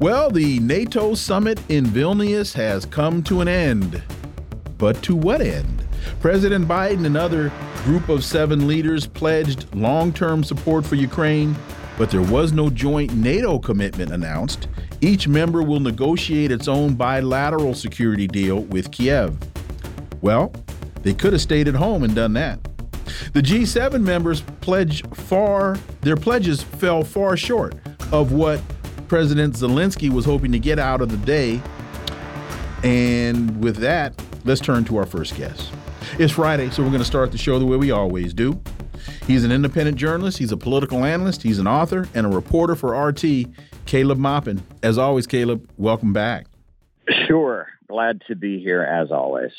Well, the NATO summit in Vilnius has come to an end. But to what end? President Biden and other group of seven leaders pledged long term support for Ukraine, but there was no joint NATO commitment announced. Each member will negotiate its own bilateral security deal with Kiev. Well, they could have stayed at home and done that. The G7 members pledge far their pledges fell far short of what President Zelensky was hoping to get out of the day. And with that, let's turn to our first guest. It's Friday, so we're going to start the show the way we always do. He's an independent journalist, he's a political analyst, he's an author, and a reporter for RT, Caleb Maupin. As always, Caleb, welcome back. Sure. Glad to be here as always.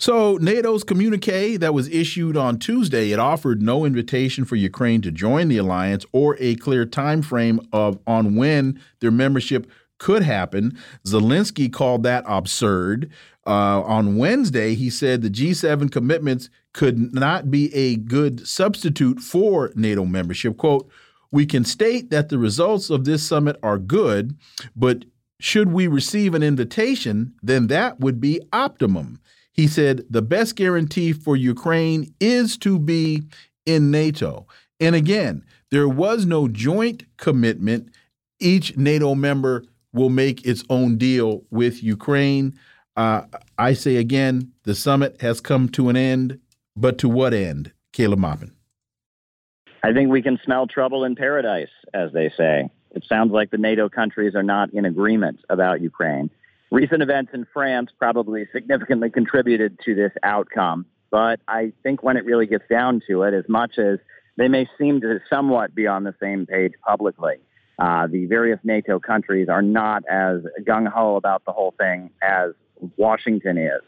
So, NATO's communique that was issued on Tuesday, it offered no invitation for Ukraine to join the alliance or a clear time frame of on when their membership could happen. Zelensky called that absurd. Uh, on Wednesday, he said the G7 commitments could not be a good substitute for NATO membership. Quote, we can state that the results of this summit are good, but should we receive an invitation, then that would be optimum. He said the best guarantee for Ukraine is to be in NATO. And again, there was no joint commitment. Each NATO member will make its own deal with Ukraine. Uh, I say again, the summit has come to an end, but to what end? Caleb Maupin. I think we can smell trouble in paradise, as they say. It sounds like the NATO countries are not in agreement about Ukraine. Recent events in France probably significantly contributed to this outcome. But I think when it really gets down to it, as much as they may seem to somewhat be on the same page publicly, uh, the various NATO countries are not as gung ho about the whole thing as Washington is.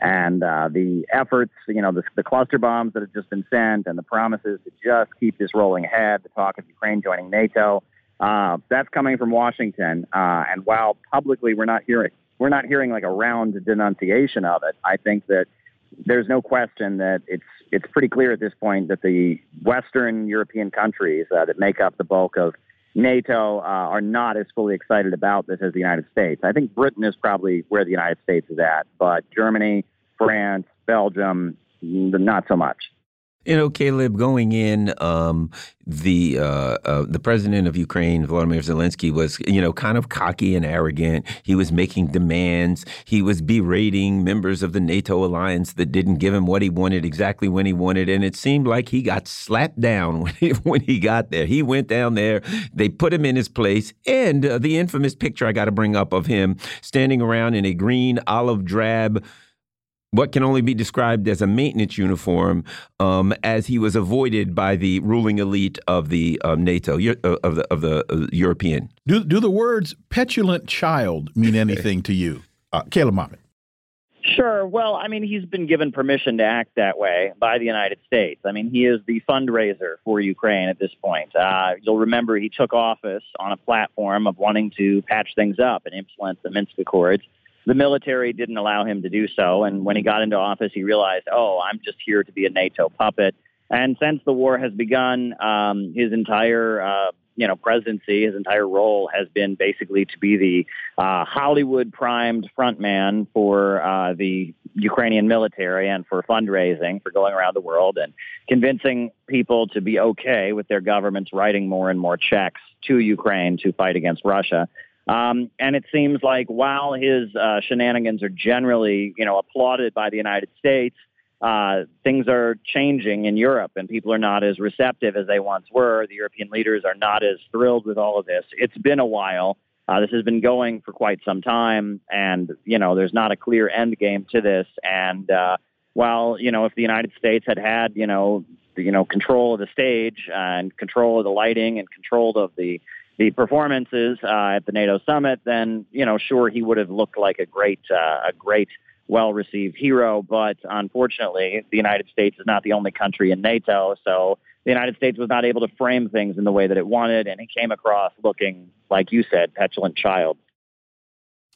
And uh, the efforts, you know, the, the, cluster bombs that have just been sent and the promises to just keep this rolling ahead, the talk of Ukraine joining NATO, uh, that's coming from Washington. Uh, and while publicly we're not hearing we're not hearing like a round denunciation of it. I think that there's no question that it's it's pretty clear at this point that the Western European countries uh, that make up the bulk of NATO uh, are not as fully excited about this as the United States. I think Britain is probably where the United States is at, but Germany, France, Belgium, not so much. You know, Caleb, going in, um, the uh, uh, the president of Ukraine, Volodymyr Zelensky, was you know kind of cocky and arrogant. He was making demands. He was berating members of the NATO alliance that didn't give him what he wanted exactly when he wanted, and it seemed like he got slapped down when he, when he got there. He went down there. They put him in his place, and uh, the infamous picture I got to bring up of him standing around in a green olive drab what can only be described as a maintenance uniform, um, as he was avoided by the ruling elite of the um, NATO uh, of the of the uh, European. Do do the words "petulant child" mean anything to you, uh, Caleb Maupin? Sure. Well, I mean, he's been given permission to act that way by the United States. I mean, he is the fundraiser for Ukraine at this point. Uh, you'll remember he took office on a platform of wanting to patch things up and implement the Minsk Accords the military didn't allow him to do so. And when he got into office, he realized, oh, I'm just here to be a NATO puppet. And since the war has begun, um, his entire uh, you know presidency, his entire role has been basically to be the uh, Hollywood primed frontman for uh, the Ukrainian military and for fundraising, for going around the world and convincing people to be okay with their governments writing more and more checks to Ukraine to fight against Russia. Um, and it seems like while his uh, shenanigans are generally, you know, applauded by the United States, uh, things are changing in Europe, and people are not as receptive as they once were. The European leaders are not as thrilled with all of this. It's been a while. Uh, this has been going for quite some time, and you know, there's not a clear end game to this. And uh, while you know, if the United States had had, you know, you know, control of the stage and control of the lighting and control of the the performances uh, at the NATO summit, then you know, sure, he would have looked like a great, uh, a great, well-received hero. But unfortunately, the United States is not the only country in NATO, so the United States was not able to frame things in the way that it wanted, and he came across looking, like you said, petulant child.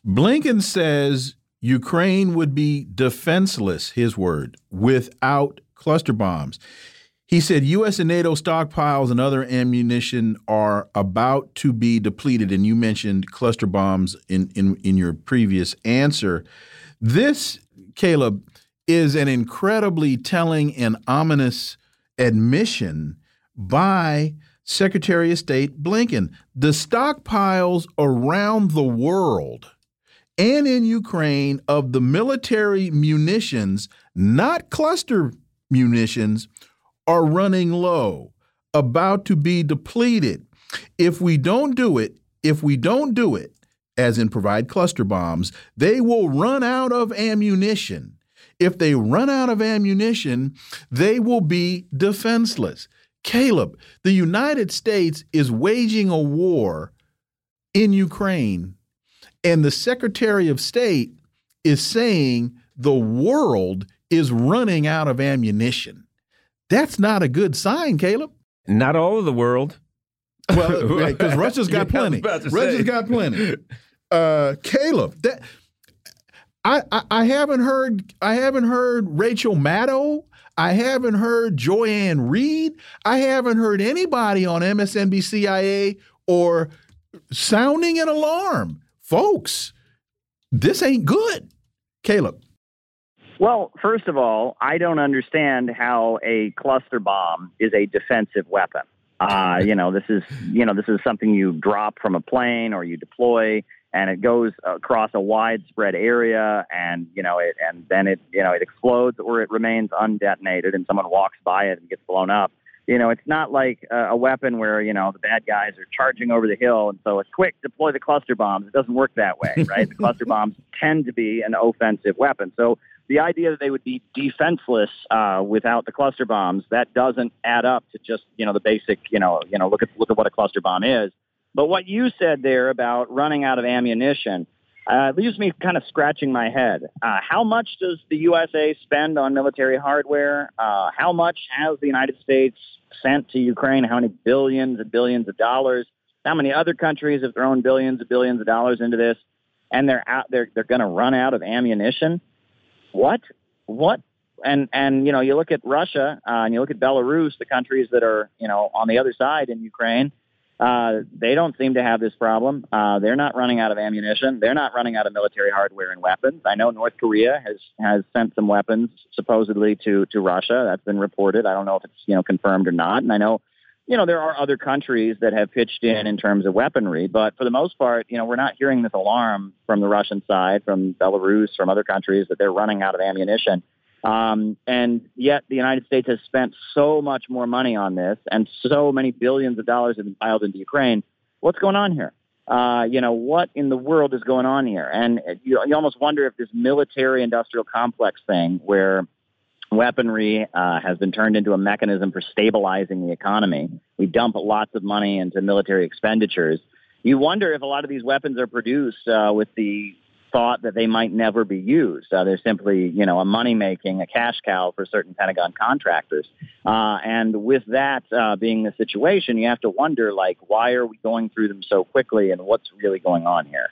Blinken says Ukraine would be defenseless, his word, without cluster bombs. He said U.S. and NATO stockpiles and other ammunition are about to be depleted. And you mentioned cluster bombs in, in, in your previous answer. This, Caleb, is an incredibly telling and ominous admission by Secretary of State Blinken. The stockpiles around the world and in Ukraine of the military munitions, not cluster munitions, are running low, about to be depleted. If we don't do it, if we don't do it, as in provide cluster bombs, they will run out of ammunition. If they run out of ammunition, they will be defenseless. Caleb, the United States is waging a war in Ukraine, and the Secretary of State is saying the world is running out of ammunition. That's not a good sign, Caleb. Not all of the world. Well, because Russia's got plenty. Russia's say. got plenty. Uh, Caleb, that I, I, I haven't heard I haven't heard Rachel Maddow. I haven't heard Joy-Ann Reid. I haven't heard anybody on MSNBC or sounding an alarm. Folks, this ain't good. Caleb. Well, first of all, I don't understand how a cluster bomb is a defensive weapon. Uh, you know, this is you know this is something you drop from a plane or you deploy, and it goes across a widespread area, and you know it, and then it you know it explodes or it remains undetonated, and someone walks by it and gets blown up. You know, it's not like a, a weapon where you know the bad guys are charging over the hill, and so it's quick deploy the cluster bombs. It doesn't work that way, right? the cluster bombs tend to be an offensive weapon, so the idea that they would be defenseless uh, without the cluster bombs that doesn't add up to just you know the basic you know you know look at look at what a cluster bomb is. But what you said there about running out of ammunition uh, leaves me kind of scratching my head. Uh, how much does the USA spend on military hardware? Uh, how much has the United States sent to Ukraine? How many billions and billions of dollars? How many other countries have thrown billions and billions of dollars into this? And they're out. They're they're going to run out of ammunition what, what, and and you know you look at Russia uh, and you look at Belarus, the countries that are you know on the other side in Ukraine. Uh, they don't seem to have this problem. Uh, they're not running out of ammunition. They're not running out of military hardware and weapons. I know North Korea has has sent some weapons supposedly to to Russia. That's been reported. I don't know if it's you know confirmed or not. And I know you know, there are other countries that have pitched in in terms of weaponry, but for the most part, you know, we're not hearing this alarm from the Russian side, from Belarus, from other countries that they're running out of ammunition. Um, and yet the United States has spent so much more money on this and so many billions of dollars have been piled into Ukraine. What's going on here? Uh, you know, what in the world is going on here? And you, you almost wonder if this military industrial complex thing where weaponry uh, has been turned into a mechanism for stabilizing the economy. We dump lots of money into military expenditures. You wonder if a lot of these weapons are produced uh, with the thought that they might never be used. Uh, they're simply, you know, a money making, a cash cow for certain Pentagon contractors. Uh, and with that uh, being the situation, you have to wonder, like, why are we going through them so quickly, and what's really going on here?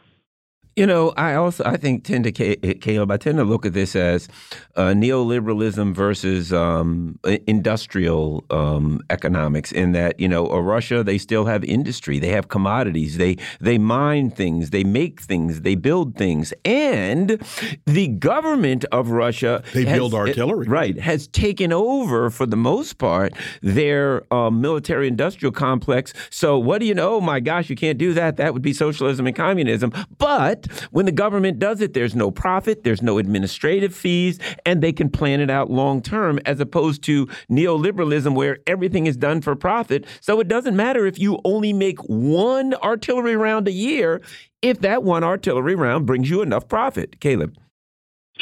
You know, I also I think tend to Caleb. I tend to look at this as uh, neoliberalism versus um, industrial um, economics. In that, you know, Russia they still have industry, they have commodities, they they mine things, they make things, they build things, and the government of Russia they has, build artillery, right? Has taken over for the most part their uh, military industrial complex. So what do you know? Oh my gosh, you can't do that. That would be socialism and communism, but when the government does it, there's no profit, there's no administrative fees, and they can plan it out long term as opposed to neoliberalism where everything is done for profit. So it doesn't matter if you only make one artillery round a year if that one artillery round brings you enough profit. Caleb.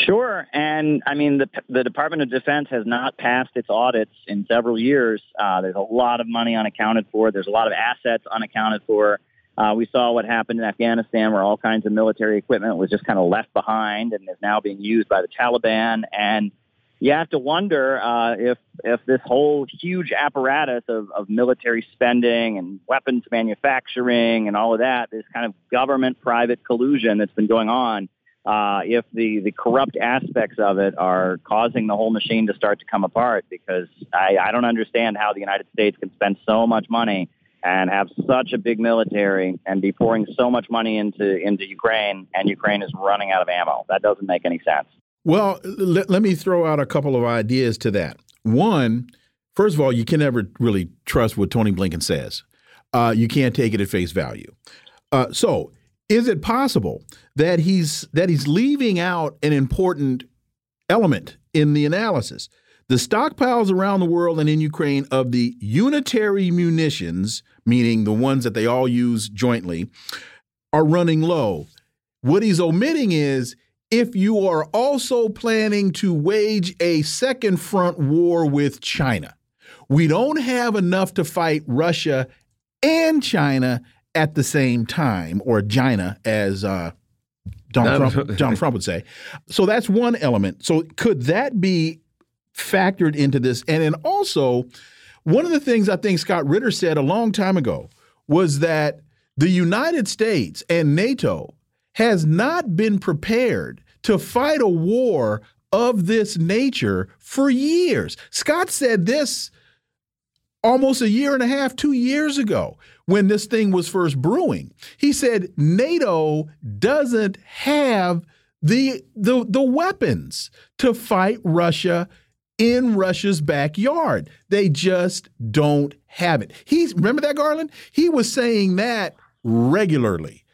Sure, and I mean the the Department of Defense has not passed its audits in several years. Uh, there's a lot of money unaccounted for. There's a lot of assets unaccounted for. Uh, we saw what happened in Afghanistan, where all kinds of military equipment was just kind of left behind and is now being used by the Taliban. And you have to wonder uh, if if this whole huge apparatus of, of military spending and weapons manufacturing and all of that, this kind of government-private collusion that's been going on, uh, if the, the corrupt aspects of it are causing the whole machine to start to come apart, because I, I don't understand how the United States can spend so much money and have such a big military and be pouring so much money into into Ukraine, and Ukraine is running out of ammo. That doesn't make any sense. Well, let, let me throw out a couple of ideas to that. One, first of all, you can never really trust what Tony Blinken says. Uh, you can't take it at face value. Uh, so, is it possible that he's that he's leaving out an important element in the analysis? The stockpiles around the world and in Ukraine of the unitary munitions, meaning the ones that they all use jointly, are running low. What he's omitting is if you are also planning to wage a second front war with China. We don't have enough to fight Russia and China at the same time, or China, as uh, Donald Trump, Donald Trump would say. So that's one element. So could that be factored into this? And then also, one of the things I think Scott Ritter said a long time ago was that the United States and NATO has not been prepared to fight a war of this nature for years. Scott said this almost a year and a half, two years ago, when this thing was first brewing. He said NATO doesn't have the the the weapons to fight Russia in Russia's backyard. They just don't have it. He's remember that Garland? He was saying that regularly.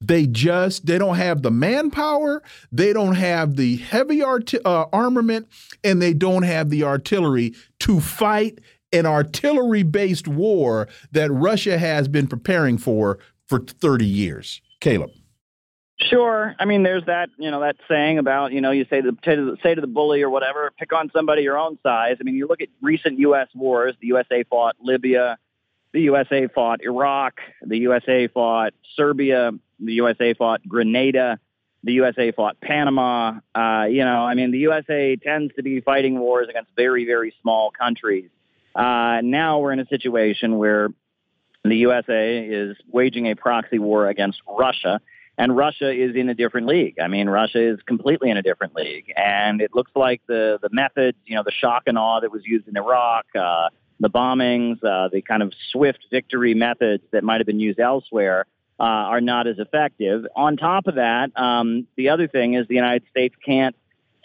They just they don't have the manpower, they don't have the heavy art uh, armament, and they don't have the artillery to fight an artillery-based war that Russia has been preparing for for 30 years. Caleb. Sure. I mean, there's that you know that saying about you know you say the say to the bully or whatever, pick on somebody your own size. I mean, you look at recent U.S. wars. The USA fought Libya. The USA fought Iraq. The USA fought Serbia the USA fought Grenada. The USA fought Panama. Uh, you know, I mean, the USA tends to be fighting wars against very, very small countries. Uh, now we're in a situation where the USA is waging a proxy war against Russia, and Russia is in a different league. I mean, Russia is completely in a different league, and it looks like the the methods, you know, the shock and awe that was used in Iraq, uh, the bombings, uh, the kind of swift victory methods that might have been used elsewhere uh, are not as effective. On top of that, um, the other thing is the United States can't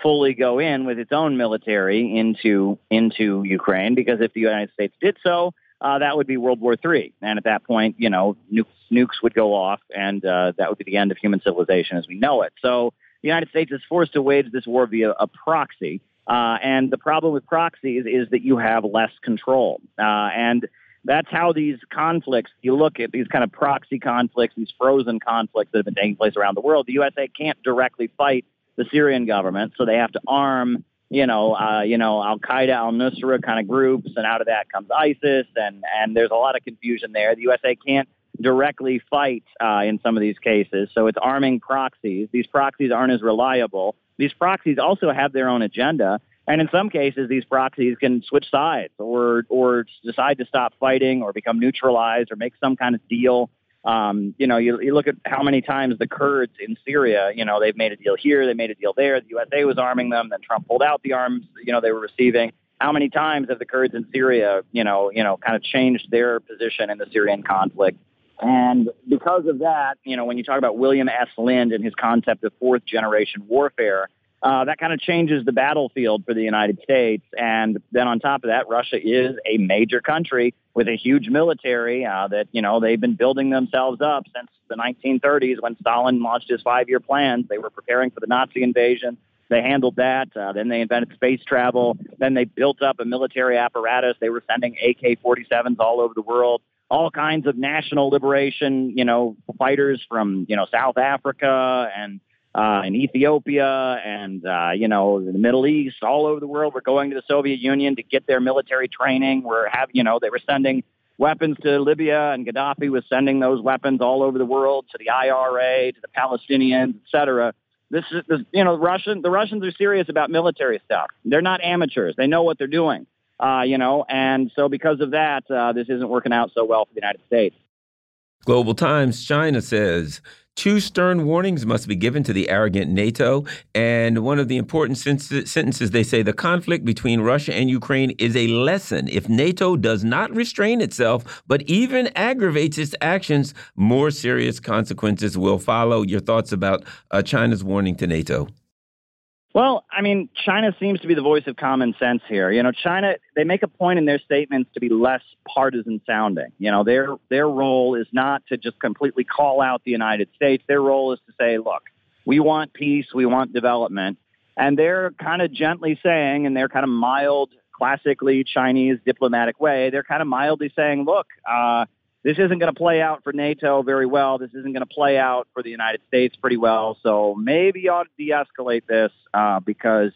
fully go in with its own military into into Ukraine because if the United States did so, uh, that would be World War III, and at that point, you know, nukes, nukes would go off, and uh, that would be the end of human civilization as we know it. So the United States is forced to wage this war via a proxy. Uh, and the problem with proxies is that you have less control. Uh, and that's how these conflicts, you look at these kind of proxy conflicts, these frozen conflicts that have been taking place around the world. The USA can't directly fight the Syrian government, so they have to arm, you know, uh, you know, Al Qaeda, Al Nusra kind of groups, and out of that comes ISIS, and and there's a lot of confusion there. The USA can't directly fight uh, in some of these cases, so it's arming proxies. These proxies aren't as reliable. These proxies also have their own agenda, and in some cases, these proxies can switch sides or or decide to stop fighting or become neutralized or make some kind of deal. Um, you know, you, you look at how many times the Kurds in Syria, you know, they've made a deal here, they made a deal there. The USA was arming them, then Trump pulled out the arms, you know, they were receiving. How many times have the Kurds in Syria, you know, you know, kind of changed their position in the Syrian conflict? And because of that, you know, when you talk about William S. Lind and his concept of fourth generation warfare, uh, that kind of changes the battlefield for the United States. And then on top of that, Russia is a major country with a huge military uh, that, you know, they've been building themselves up since the 1930s when Stalin launched his five year plans. They were preparing for the Nazi invasion. They handled that. Uh, then they invented space travel. Then they built up a military apparatus. They were sending AK 47s all over the world all kinds of national liberation, you know, fighters from, you know, South Africa and uh, in Ethiopia and, uh, you know, the Middle East, all over the world. We're going to the Soviet Union to get their military training. We're have, you know, they were sending weapons to Libya, and Gaddafi was sending those weapons all over the world to the IRA, to the Palestinians, et cetera. This is, this, you know, Russian. The Russians are serious about military stuff. They're not amateurs. They know what they're doing. Uh, you know, and so because of that, uh, this isn't working out so well for the United States. Global Times China says two stern warnings must be given to the arrogant NATO. And one of the important sentences they say the conflict between Russia and Ukraine is a lesson. If NATO does not restrain itself, but even aggravates its actions, more serious consequences will follow. Your thoughts about uh, China's warning to NATO? Well, I mean, China seems to be the voice of common sense here. You know, China they make a point in their statements to be less partisan sounding. You know, their their role is not to just completely call out the United States. Their role is to say, look, we want peace, we want development, and they're kind of gently saying, in their kind of mild, classically Chinese diplomatic way, they're kind of mildly saying, look. Uh, this isn't going to play out for NATO very well. This isn't going to play out for the United States pretty well. So maybe you ought to de-escalate this uh, because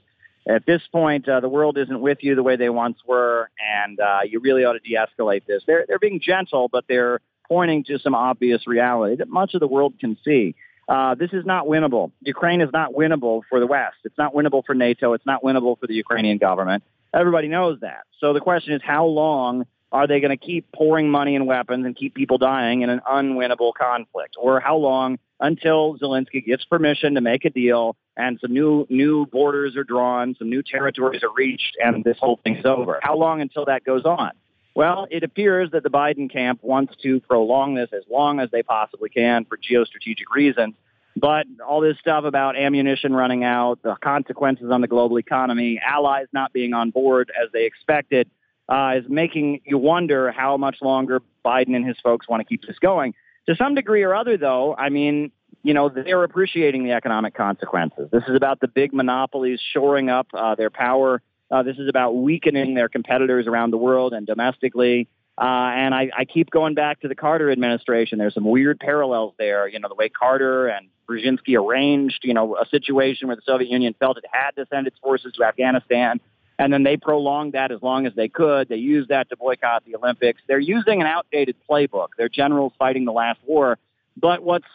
at this point, uh, the world isn't with you the way they once were, and uh, you really ought to de-escalate this. They're they're being gentle, but they're pointing to some obvious reality that much of the world can see. Uh, this is not winnable. Ukraine is not winnable for the West. It's not winnable for NATO. It's not winnable for the Ukrainian government. Everybody knows that. So the question is, how long are they going to keep pouring money and weapons and keep people dying in an unwinnable conflict? Or how long until Zelensky gets permission to make a deal and some new new borders are drawn, some new territories are reached, and this whole thing's over? How long until that goes on? Well, it appears that the Biden camp wants to prolong this as long as they possibly can for geostrategic reasons. But all this stuff about ammunition running out, the consequences on the global economy, allies not being on board as they expected, uh, is making you wonder how much longer Biden and his folks want to keep this going. To some degree or other, though, I mean, you know, they're appreciating the economic consequences. This is about the big monopolies shoring up uh, their power. Uh, this is about weakening their competitors around the world and domestically. Uh, and I, I keep going back to the Carter administration. There's some weird parallels there. You know, the way Carter and Brzezinski arranged, you know, a situation where the Soviet Union felt it had to send its forces to Afghanistan and then they prolonged that as long as they could. They used that to boycott the Olympics. They're using an outdated playbook. Their generals fighting the last war. But what's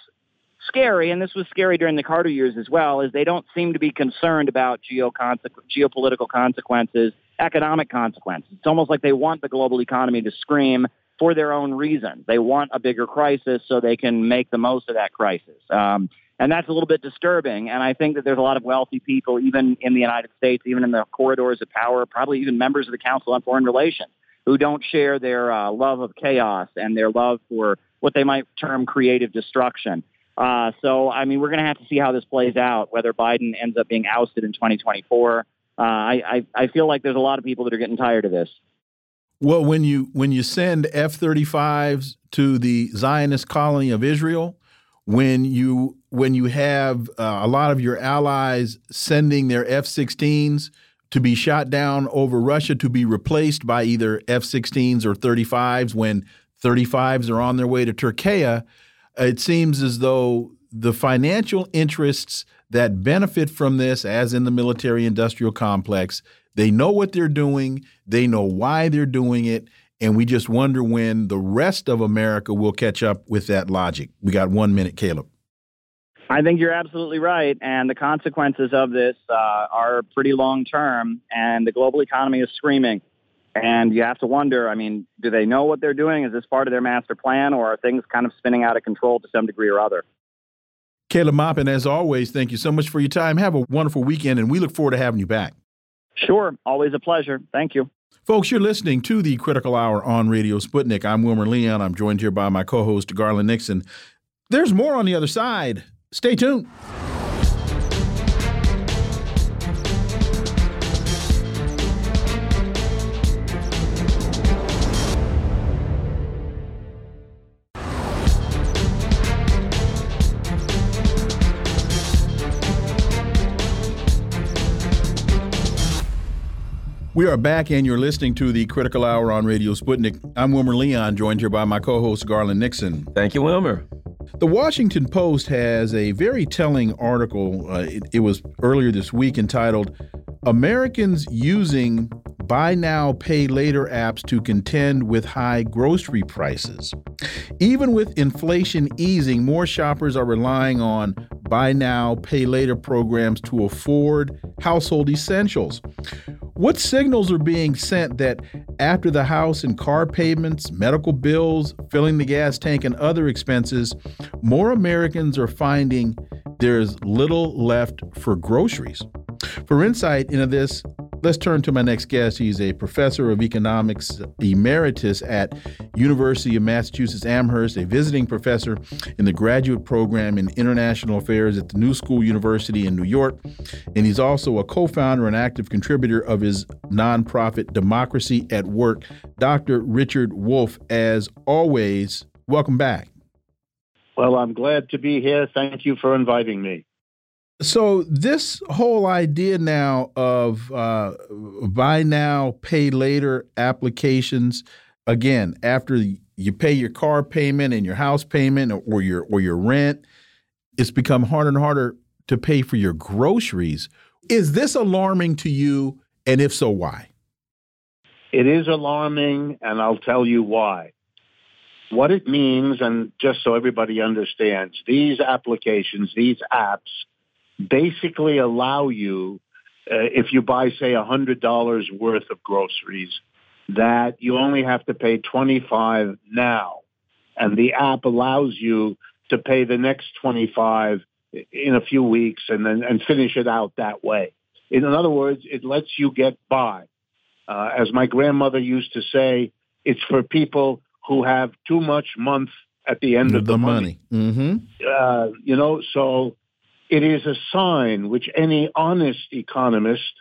scary, and this was scary during the Carter years as well, is they don't seem to be concerned about geopolitical consequences, economic consequences. It's almost like they want the global economy to scream for their own reasons. They want a bigger crisis so they can make the most of that crisis. Um, and that's a little bit disturbing. And I think that there's a lot of wealthy people, even in the United States, even in the corridors of power, probably even members of the Council on Foreign Relations, who don't share their uh, love of chaos and their love for what they might term creative destruction. Uh, so, I mean, we're going to have to see how this plays out, whether Biden ends up being ousted in 2024. Uh, I, I, I feel like there's a lot of people that are getting tired of this. Well, when you when you send F-35s to the Zionist colony of Israel, when you when you have uh, a lot of your allies sending their F-16s to be shot down over Russia to be replaced by either F-16s or 35s when 35s are on their way to Turkey, it seems as though the financial interests that benefit from this, as in the military industrial complex, they know what they're doing, they know why they're doing it, and we just wonder when the rest of America will catch up with that logic. We got one minute, Caleb. I think you're absolutely right. And the consequences of this uh, are pretty long term, and the global economy is screaming. And you have to wonder I mean, do they know what they're doing? Is this part of their master plan, or are things kind of spinning out of control to some degree or other? Caleb Maupin, as always, thank you so much for your time. Have a wonderful weekend, and we look forward to having you back. Sure. Always a pleasure. Thank you. Folks, you're listening to the Critical Hour on Radio Sputnik. I'm Wilmer Leon. I'm joined here by my co host, Garland Nixon. There's more on the other side. Stay tuned. We are back, and you're listening to the Critical Hour on Radio Sputnik. I'm Wilmer Leon, joined here by my co host, Garland Nixon. Thank you, Wilmer. The Washington Post has a very telling article. Uh, it, it was earlier this week entitled Americans Using buy now, pay later apps to contend with high grocery prices. Even with inflation easing, more shoppers are relying on buy now, pay later programs to afford household essentials. What signals are being sent that after the house and car payments, medical bills, filling the gas tank, and other expenses, more Americans are finding there's little left for groceries? For insight into this, Let's turn to my next guest. He's a professor of economics emeritus at University of Massachusetts Amherst, a visiting professor in the graduate program in international affairs at the New School University in New York, and he's also a co-founder and active contributor of his nonprofit Democracy at Work. Dr. Richard Wolff, as always, welcome back. Well, I'm glad to be here. Thank you for inviting me. So this whole idea now of uh, buy now, pay later applications, again, after you pay your car payment and your house payment or your or your rent, it's become harder and harder to pay for your groceries. Is this alarming to you? And if so, why? It is alarming, and I'll tell you why. What it means, and just so everybody understands, these applications, these apps, basically allow you, uh, if you buy, say, $100 worth of groceries, that you only have to pay 25 now. And the app allows you to pay the next 25 in a few weeks and then and finish it out that way. In other words, it lets you get by. Uh, as my grandmother used to say, it's for people who have too much month at the end of the, the money. money. Mm-hmm. Uh, you know, so it is a sign which any honest economist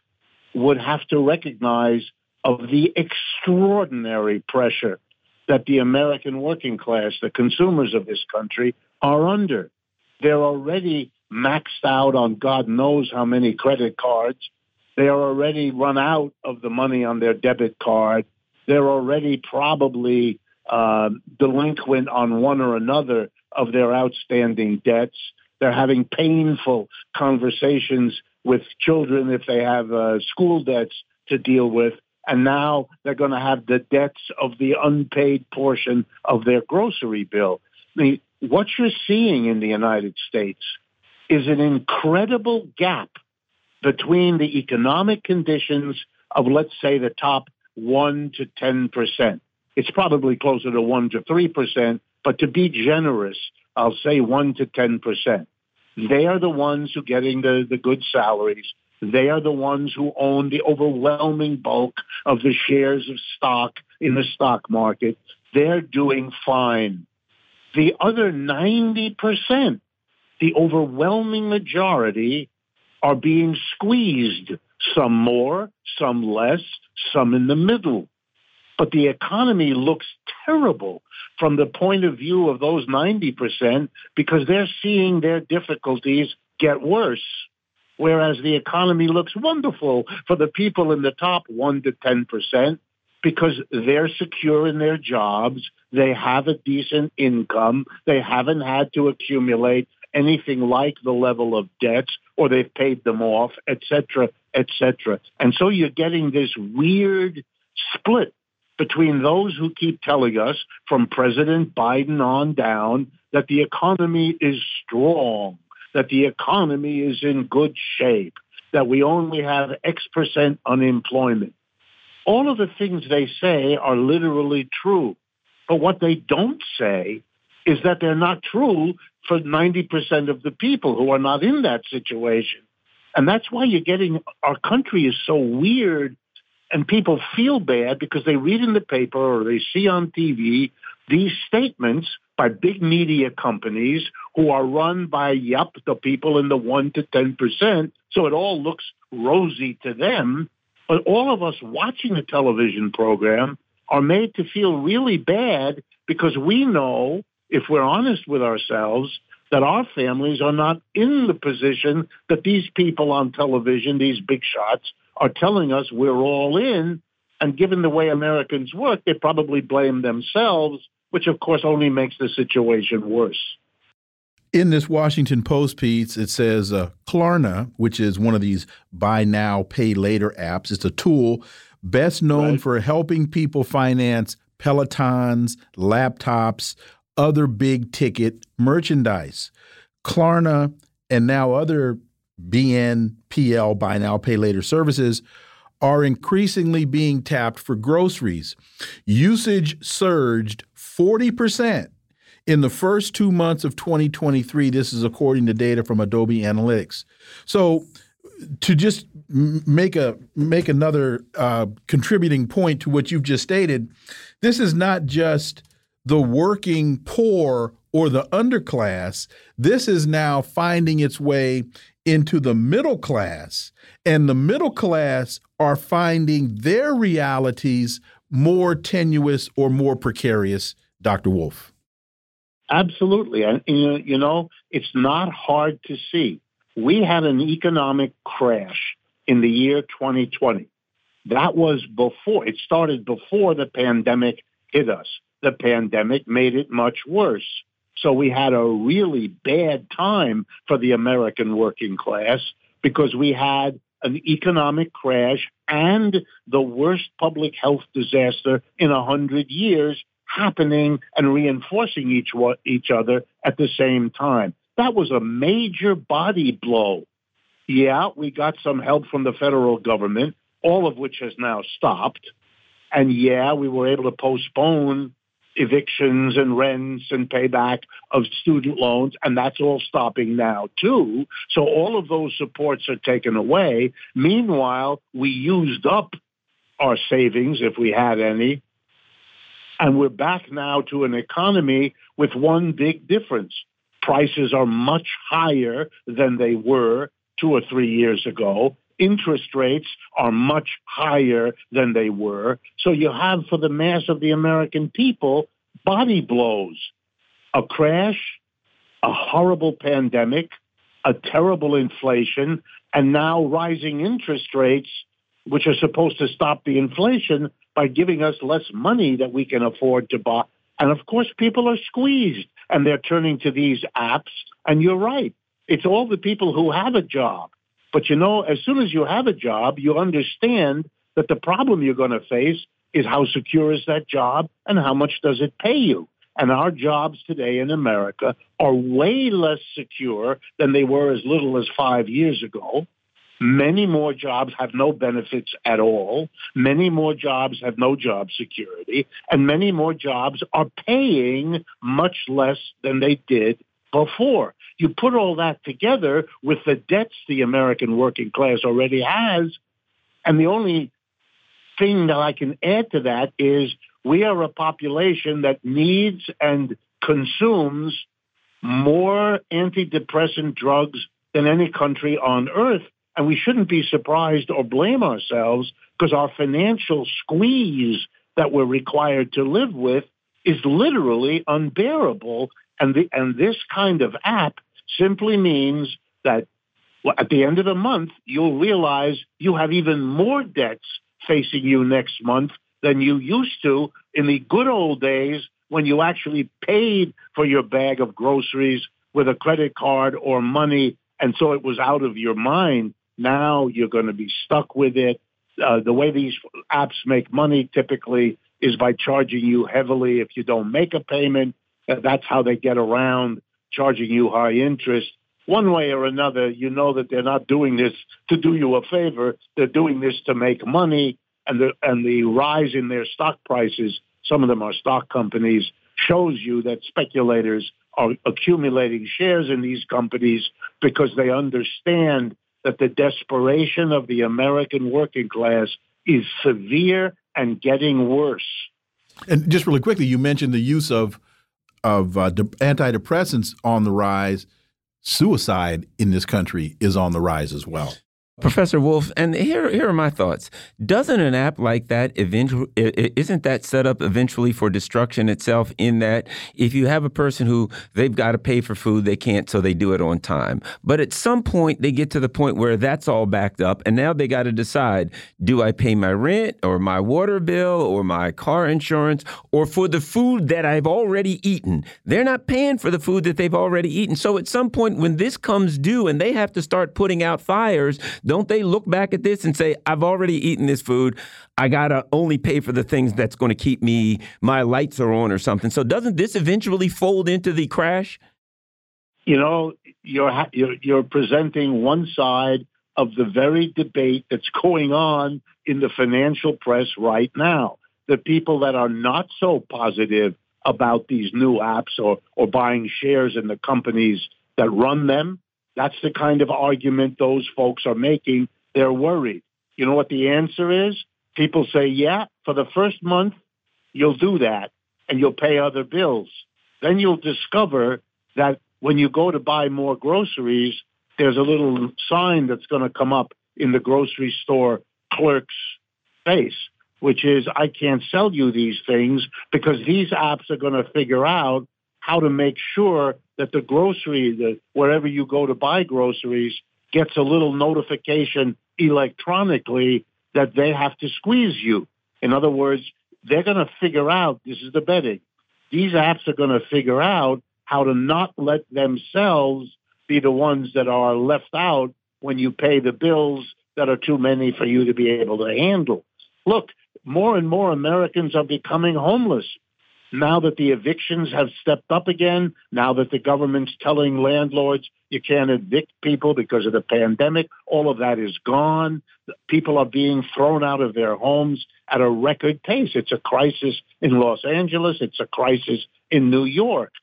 would have to recognize of the extraordinary pressure that the American working class, the consumers of this country, are under. They're already maxed out on God knows how many credit cards. They are already run out of the money on their debit card. They're already probably uh, delinquent on one or another of their outstanding debts. They're having painful conversations with children if they have uh, school debts to deal with. And now they're going to have the debts of the unpaid portion of their grocery bill. I mean, what you're seeing in the United States is an incredible gap between the economic conditions of, let's say, the top 1 to 10 percent. It's probably closer to 1 to 3 percent, but to be generous, I'll say 1 to 10%. They are the ones who are getting the, the good salaries. They are the ones who own the overwhelming bulk of the shares of stock in the stock market. They're doing fine. The other 90%, the overwhelming majority, are being squeezed, some more, some less, some in the middle. But the economy looks terrible from the point of view of those 90% because they're seeing their difficulties get worse. Whereas the economy looks wonderful for the people in the top 1 to 10% because they're secure in their jobs. They have a decent income. They haven't had to accumulate anything like the level of debts or they've paid them off, et cetera, et cetera. And so you're getting this weird split between those who keep telling us from President Biden on down that the economy is strong, that the economy is in good shape, that we only have X percent unemployment. All of the things they say are literally true. But what they don't say is that they're not true for 90% of the people who are not in that situation. And that's why you're getting our country is so weird and people feel bad because they read in the paper or they see on TV these statements by big media companies who are run by, yep, the people in the 1 to 10%. So it all looks rosy to them. But all of us watching the television program are made to feel really bad because we know, if we're honest with ourselves, that our families are not in the position that these people on television, these big shots, are telling us we're all in. And given the way Americans work, they probably blame themselves, which of course only makes the situation worse. In this Washington Post piece, it says uh, Klarna, which is one of these buy now, pay later apps, it's a tool best known right. for helping people finance Pelotons, laptops, other big ticket merchandise. Klarna and now other BNPL, buy now, pay later services are increasingly being tapped for groceries. Usage surged 40% in the first two months of 2023. This is according to data from Adobe Analytics. So, to just make a make another uh, contributing point to what you've just stated, this is not just the working poor or the underclass. This is now finding its way into the middle class, and the middle class are finding their realities more tenuous or more precarious, Dr. Wolff. Absolutely. And, you know, it's not hard to see. We had an economic crash in the year 2020. That was before, it started before the pandemic hit us. The pandemic made it much worse. So we had a really bad time for the American working class because we had an economic crash and the worst public health disaster in a hundred years happening and reinforcing each each other at the same time. That was a major body blow. Yeah, we got some help from the federal government, all of which has now stopped. And yeah, we were able to postpone evictions and rents and payback of student loans, and that's all stopping now too. So all of those supports are taken away. Meanwhile, we used up our savings, if we had any, and we're back now to an economy with one big difference. Prices are much higher than they were two or three years ago interest rates are much higher than they were. So you have for the mass of the American people body blows, a crash, a horrible pandemic, a terrible inflation, and now rising interest rates, which are supposed to stop the inflation by giving us less money that we can afford to buy. And of course, people are squeezed and they're turning to these apps. And you're right. It's all the people who have a job but you know, as soon as you have a job, you understand that the problem you're going to face is how secure is that job and how much does it pay you? And our jobs today in America are way less secure than they were as little as five years ago. Many more jobs have no benefits at all. Many more jobs have no job security. And many more jobs are paying much less than they did before. You put all that together with the debts the American working class already has, and the only thing that I can add to that is we are a population that needs and consumes more antidepressant drugs than any country on earth. And we shouldn't be surprised or blame ourselves because our financial squeeze that we're required to live with is literally unbearable. And, the, and this kind of app simply means that at the end of the month, you'll realize you have even more debts facing you next month than you used to in the good old days when you actually paid for your bag of groceries with a credit card or money. And so it was out of your mind. Now you're going to be stuck with it. Uh, the way these apps make money typically is by charging you heavily if you don't make a payment. That's how they get around charging you high interest. One way or another, you know that they're not doing this to do you a favor. They're doing this to make money. And the, and the rise in their stock prices, some of them are stock companies, shows you that speculators are accumulating shares in these companies because they understand that the desperation of the American working class is severe and getting worse. And just really quickly, you mentioned the use of of uh, antidepressants on the rise, suicide in this country is on the rise as well. Professor Wolff, and here here are my thoughts. Doesn't an app like that eventually isn't that set up eventually for destruction itself in that if you have a person who they've got to pay for food, they can't so they do it on time. But at some point they get to the point where that's all backed up and now they got to decide, do I pay my rent or my water bill or my car insurance or for the food that I've already eaten? They're not paying for the food that they've already eaten. So at some point when this comes due and they have to start putting out fires, don't they look back at this and say, I've already eaten this food. I got to only pay for the things that's going to keep me, my lights are on or something. So doesn't this eventually fold into the crash? You know, you're, you're, you're presenting one side of the very debate that's going on in the financial press right now. The people that are not so positive about these new apps or, or buying shares in the companies that run them, that's the kind of argument those folks are making. They're worried. You know what the answer is? People say, yeah, for the first month, you'll do that and you'll pay other bills. Then you'll discover that when you go to buy more groceries, there's a little sign that's going to come up in the grocery store clerk's face, which is, I can't sell you these things because these apps are going to figure out how to make sure that the grocery, the, wherever you go to buy groceries, gets a little notification electronically that they have to squeeze you. In other words, they're going to figure out, this is the betting, these apps are going to figure out how to not let themselves be the ones that are left out when you pay the bills that are too many for you to be able to handle. Look, more and more Americans are becoming homeless. Now that the evictions have stepped up again, now that the government's telling landlords you can't evict people because of the pandemic, all of that is gone. People are being thrown out of their homes at a record pace. It's a crisis in Los Angeles. It's a crisis in New York.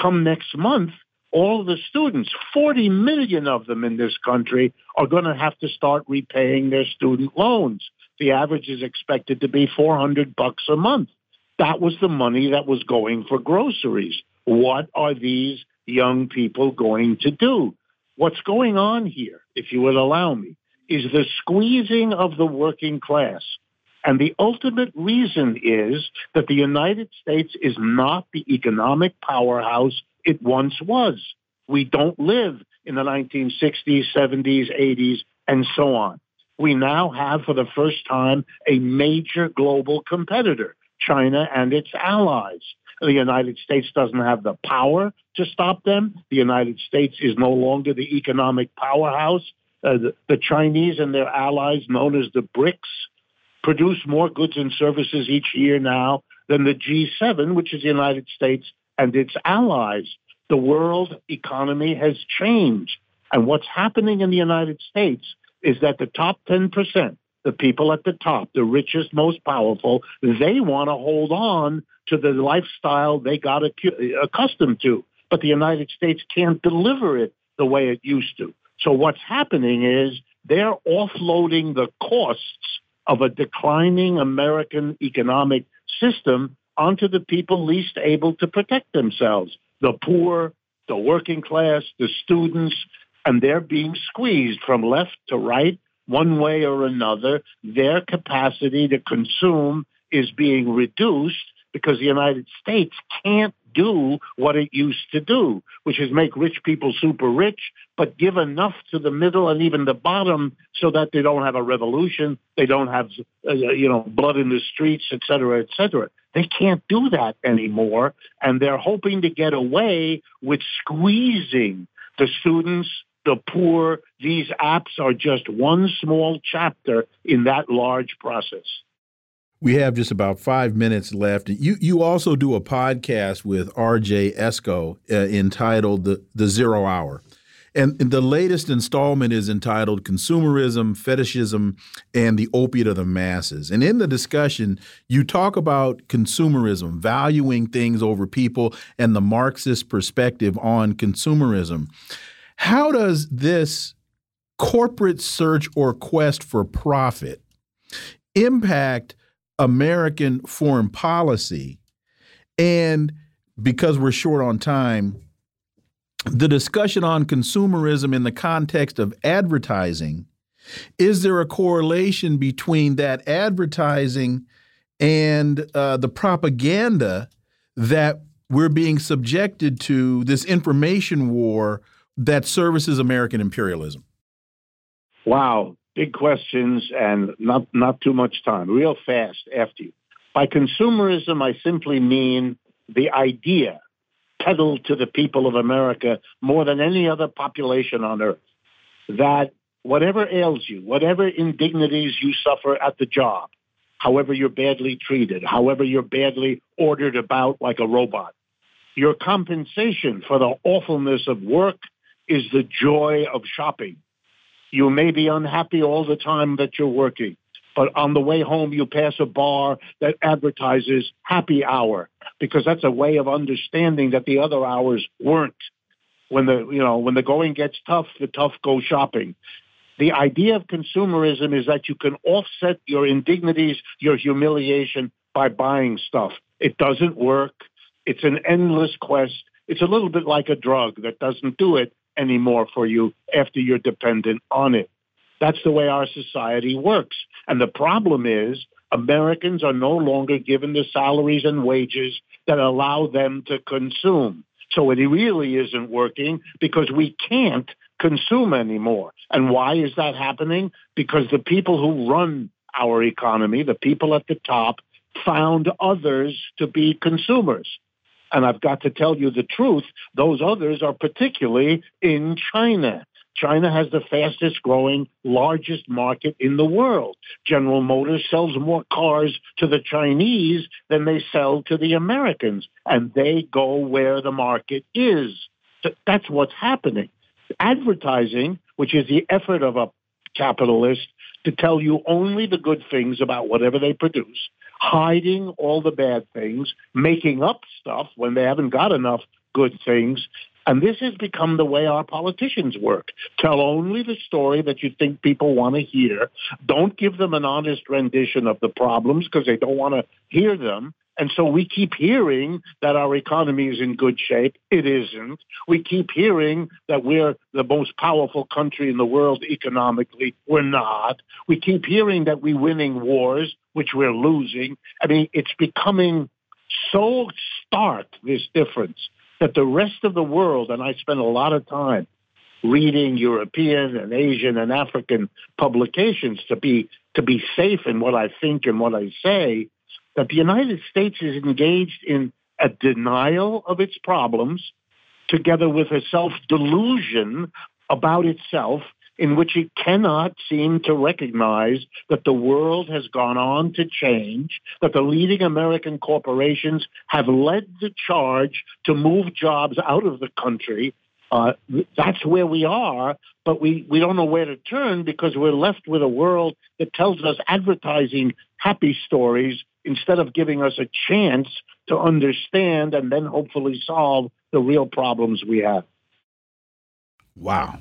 Come next month, all the students, 40 million of them in this country, are going to have to start repaying their student loans. The average is expected to be 400 bucks a month. That was the money that was going for groceries. What are these young people going to do? What's going on here, if you would allow me, is the squeezing of the working class. And the ultimate reason is that the United States is not the economic powerhouse it once was. We don't live in the 1960s, 70s, 80s, and so on. We now have, for the first time, a major global competitor, China and its allies. The United States doesn't have the power to stop them. The United States is no longer the economic powerhouse. Uh, the, the Chinese and their allies, known as the BRICS, produce more goods and services each year now than the G7, which is the United States and its allies. The world economy has changed. And what's happening in the United States is that the top 10%, the people at the top, the richest, most powerful, they want to hold on to the lifestyle they got accustomed to. But the United States can't deliver it the way it used to. So what's happening is they're offloading the costs of a declining American economic system onto the people least able to protect themselves, the poor, the working class, the students, and they're being squeezed from left to right, one way or another. Their capacity to consume is being reduced because the United States can't do what it used to do, which is make rich people super rich, but give enough to the middle and even the bottom so that they don't have a revolution, they don't have, uh, you know, blood in the streets, et cetera, et cetera. They can't do that anymore, and they're hoping to get away with squeezing the students, the poor. These apps are just one small chapter in that large process. We have just about five minutes left. You you also do a podcast with R.J. Eskow uh, entitled the the Zero Hour, and the latest installment is entitled Consumerism, Fetishism, and the Opiate of the Masses. And in the discussion, you talk about consumerism, valuing things over people, and the Marxist perspective on consumerism. How does this corporate search or quest for profit impact? American foreign policy. And because we're short on time, the discussion on consumerism in the context of advertising is there a correlation between that advertising and uh, the propaganda that we're being subjected to this information war that services American imperialism? Wow big questions and not, not too much time. Real fast after you. By consumerism, I simply mean the idea peddled to the people of America more than any other population on earth that whatever ails you, whatever indignities you suffer at the job, however you're badly treated, however you're badly ordered about like a robot, your compensation for the awfulness of work is the joy of shopping. You may be unhappy all the time that you're working, but on the way home you pass a bar that advertises happy hour because that's a way of understanding that the other hours weren't. When the you know when the going gets tough, the tough go shopping. The idea of consumerism is that you can offset your indignities, your humiliation by buying stuff. It doesn't work. It's an endless quest. It's a little bit like a drug that doesn't do it anymore for you after you're dependent on it. That's the way our society works. And the problem is Americans are no longer given the salaries and wages that allow them to consume. So it really isn't working because we can't consume anymore. And why is that happening? Because the people who run our economy, the people at the top, found others to be consumers. And I've got to tell you the truth, those others are particularly in China. China has the fastest growing, largest market in the world. General Motors sells more cars to the Chinese than they sell to the Americans, and they go where the market is. That's what's happening. Advertising, which is the effort of a capitalist to tell you only the good things about whatever they produce, hiding all the bad things, making up stuff when they haven't got enough good things, and this has become the way our politicians work. Tell only the story that you think people want to hear. Don't give them an honest rendition of the problems because they don't want to hear them. And so we keep hearing that our economy is in good shape. It isn't. We keep hearing that we're the most powerful country in the world economically. We're not. We keep hearing that we're winning wars, which we're losing. I mean, it's becoming so stark, this difference that the rest of the world, and I spend a lot of time reading European and Asian and African publications to be to be safe in what I think and what I say, that the United States is engaged in a denial of its problems together with a self-delusion about itself in which it cannot seem to recognize that the world has gone on to change, that the leading American corporations have led the charge to move jobs out of the country. Uh, that's where we are, but we, we don't know where to turn because we're left with a world that tells us advertising happy stories instead of giving us a chance to understand and then hopefully solve the real problems we have. Wow.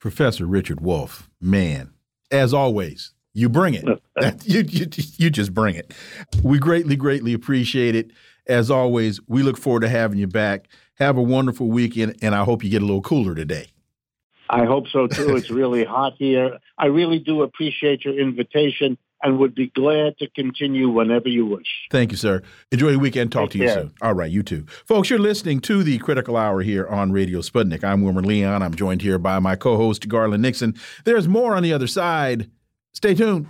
Professor Richard Wolff, man, as always, you bring it. you, you, you just bring it. We greatly, greatly appreciate it. As always, we look forward to having you back. Have a wonderful weekend, and I hope you get a little cooler today. I hope so too. It's really hot here. I really do appreciate your invitation and would be glad to continue whenever you wish. Thank you, sir. Enjoy the weekend. Talk Take to you care. soon. All right, you too. Folks, you're listening to the Critical Hour here on Radio Sputnik. I'm Wilmer Leon. I'm joined here by my co host, Garland Nixon. There's more on the other side. Stay tuned.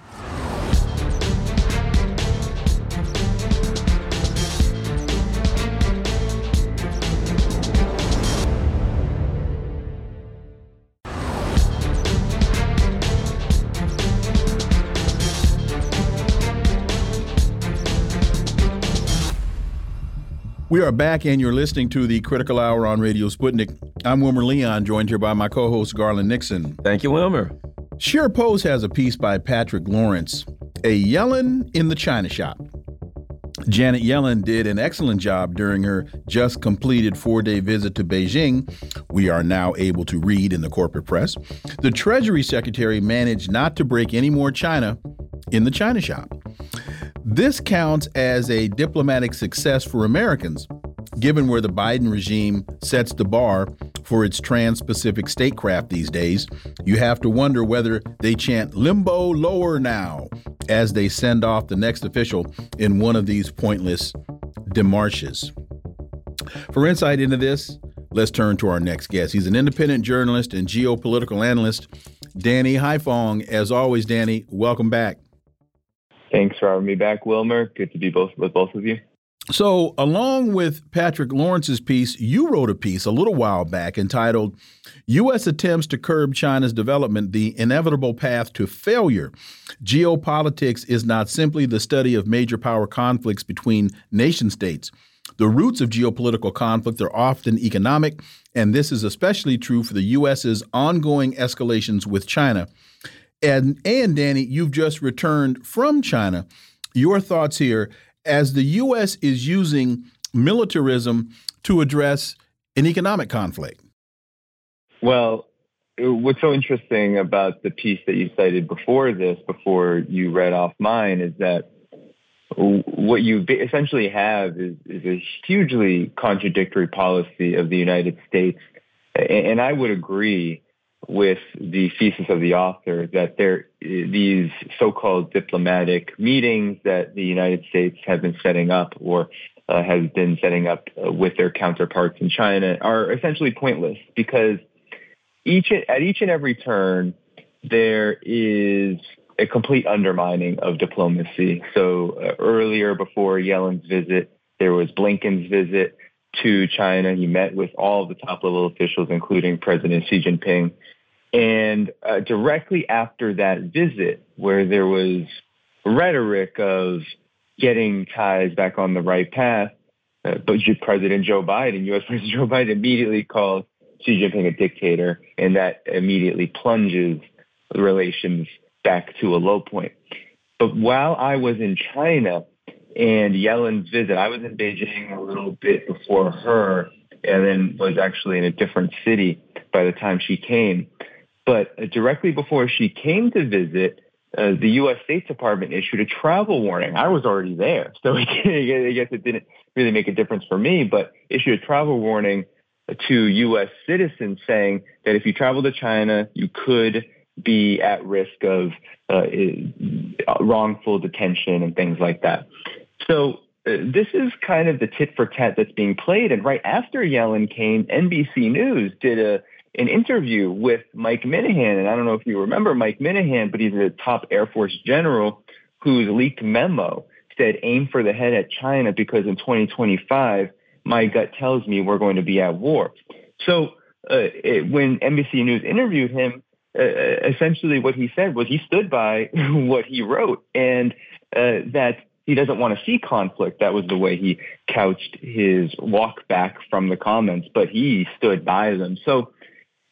We are back, and you're listening to the Critical Hour on Radio Sputnik. I'm Wilmer Leon, joined here by my co host, Garland Nixon. Thank you, Wilmer. ScheerPost has a piece by Patrick Lawrence, A Yellen in the China Shop. Janet Yellen did an excellent job during her just completed four day visit to Beijing. We are now able to read in the corporate press. The Treasury Secretary managed not to break any more China in the China shop. This counts as a diplomatic success for Americans, given where the Biden regime sets the bar for its trans Pacific statecraft these days. You have to wonder whether they chant limbo lower now as they send off the next official in one of these pointless demarches. For insight into this, let's turn to our next guest. He's an independent journalist and geopolitical analyst, Danny Haiphong. As always, Danny, welcome back. Thanks for having me back, Wilmer. Good to be both with both of you. So, along with Patrick Lawrence's piece, you wrote a piece a little while back entitled U.S. Attempts to Curb China's Development The Inevitable Path to Failure. Geopolitics is not simply the study of major power conflicts between nation states. The roots of geopolitical conflict are often economic, and this is especially true for the U.S.'s ongoing escalations with China. And, and Danny, you've just returned from China. Your thoughts here as the U.S. is using militarism to address an economic conflict? Well, what's so interesting about the piece that you cited before this, before you read off mine, is that what you essentially have is, is a hugely contradictory policy of the United States. And I would agree with the thesis of the author that there these so-called diplomatic meetings that the United States have been setting up or uh, has been setting up uh, with their counterparts in China are essentially pointless because each at each and every turn there is a complete undermining of diplomacy. So uh, earlier before Yellen's visit, there was Blinken's visit to China. He met with all the top level officials, including President Xi Jinping. And uh, directly after that visit, where there was rhetoric of getting ties back on the right path, uh, but President Joe Biden, U.S. President Joe Biden, immediately calls Xi Jinping a dictator, and that immediately plunges relations back to a low point. But while I was in China and Yellen's visit, I was in Beijing a little bit before her, and then was actually in a different city by the time she came. But uh, directly before she came to visit, uh, the U.S. State Department issued a travel warning. I was already there, so I guess it didn't really make a difference for me, but issued a travel warning to U.S. citizens saying that if you travel to China, you could be at risk of uh, wrongful detention and things like that. So uh, this is kind of the tit for tat that's being played. And right after Yellen came, NBC News did a an interview with Mike Minihan. and I don't know if you remember Mike Minihan, but he's a top Air Force general whose leaked memo said aim for the head at China because in 2025 my gut tells me we're going to be at war. So uh, it, when NBC News interviewed him, uh, essentially what he said was he stood by what he wrote and uh, that he doesn't want to see conflict. That was the way he couched his walk back from the comments, but he stood by them. So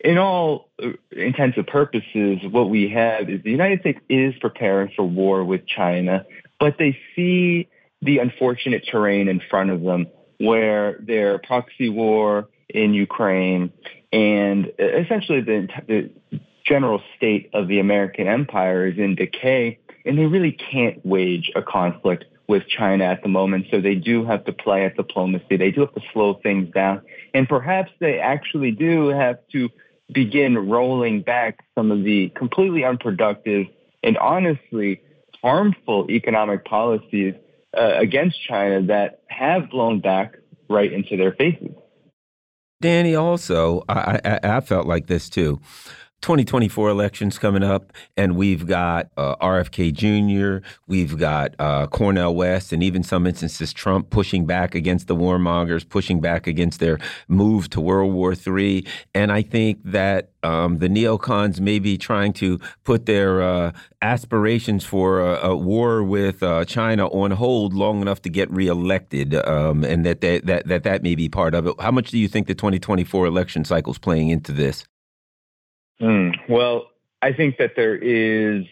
in all uh, intents and purposes, what we have is the United States is preparing for war with China, but they see the unfortunate terrain in front of them where their proxy war in Ukraine and essentially the, the general state of the American empire is in decay, and they really can't wage a conflict with China at the moment. So they do have to play at diplomacy. They do have to slow things down. And perhaps they actually do have to begin rolling back some of the completely unproductive and honestly harmful economic policies uh, against China that have blown back right into their faces. Danny, also, I, I, I felt like this too. 2024 elections coming up, and we've got uh, RFK Jr., we've got uh, Cornel West, and even some instances Trump pushing back against the warmongers, pushing back against their move to World War III. And I think that um, the neocons may be trying to put their uh, aspirations for a, a war with uh, China on hold long enough to get reelected, um, and that, that that that that may be part of it. How much do you think the 2024 election cycle is playing into this? Mm, well, I think that there is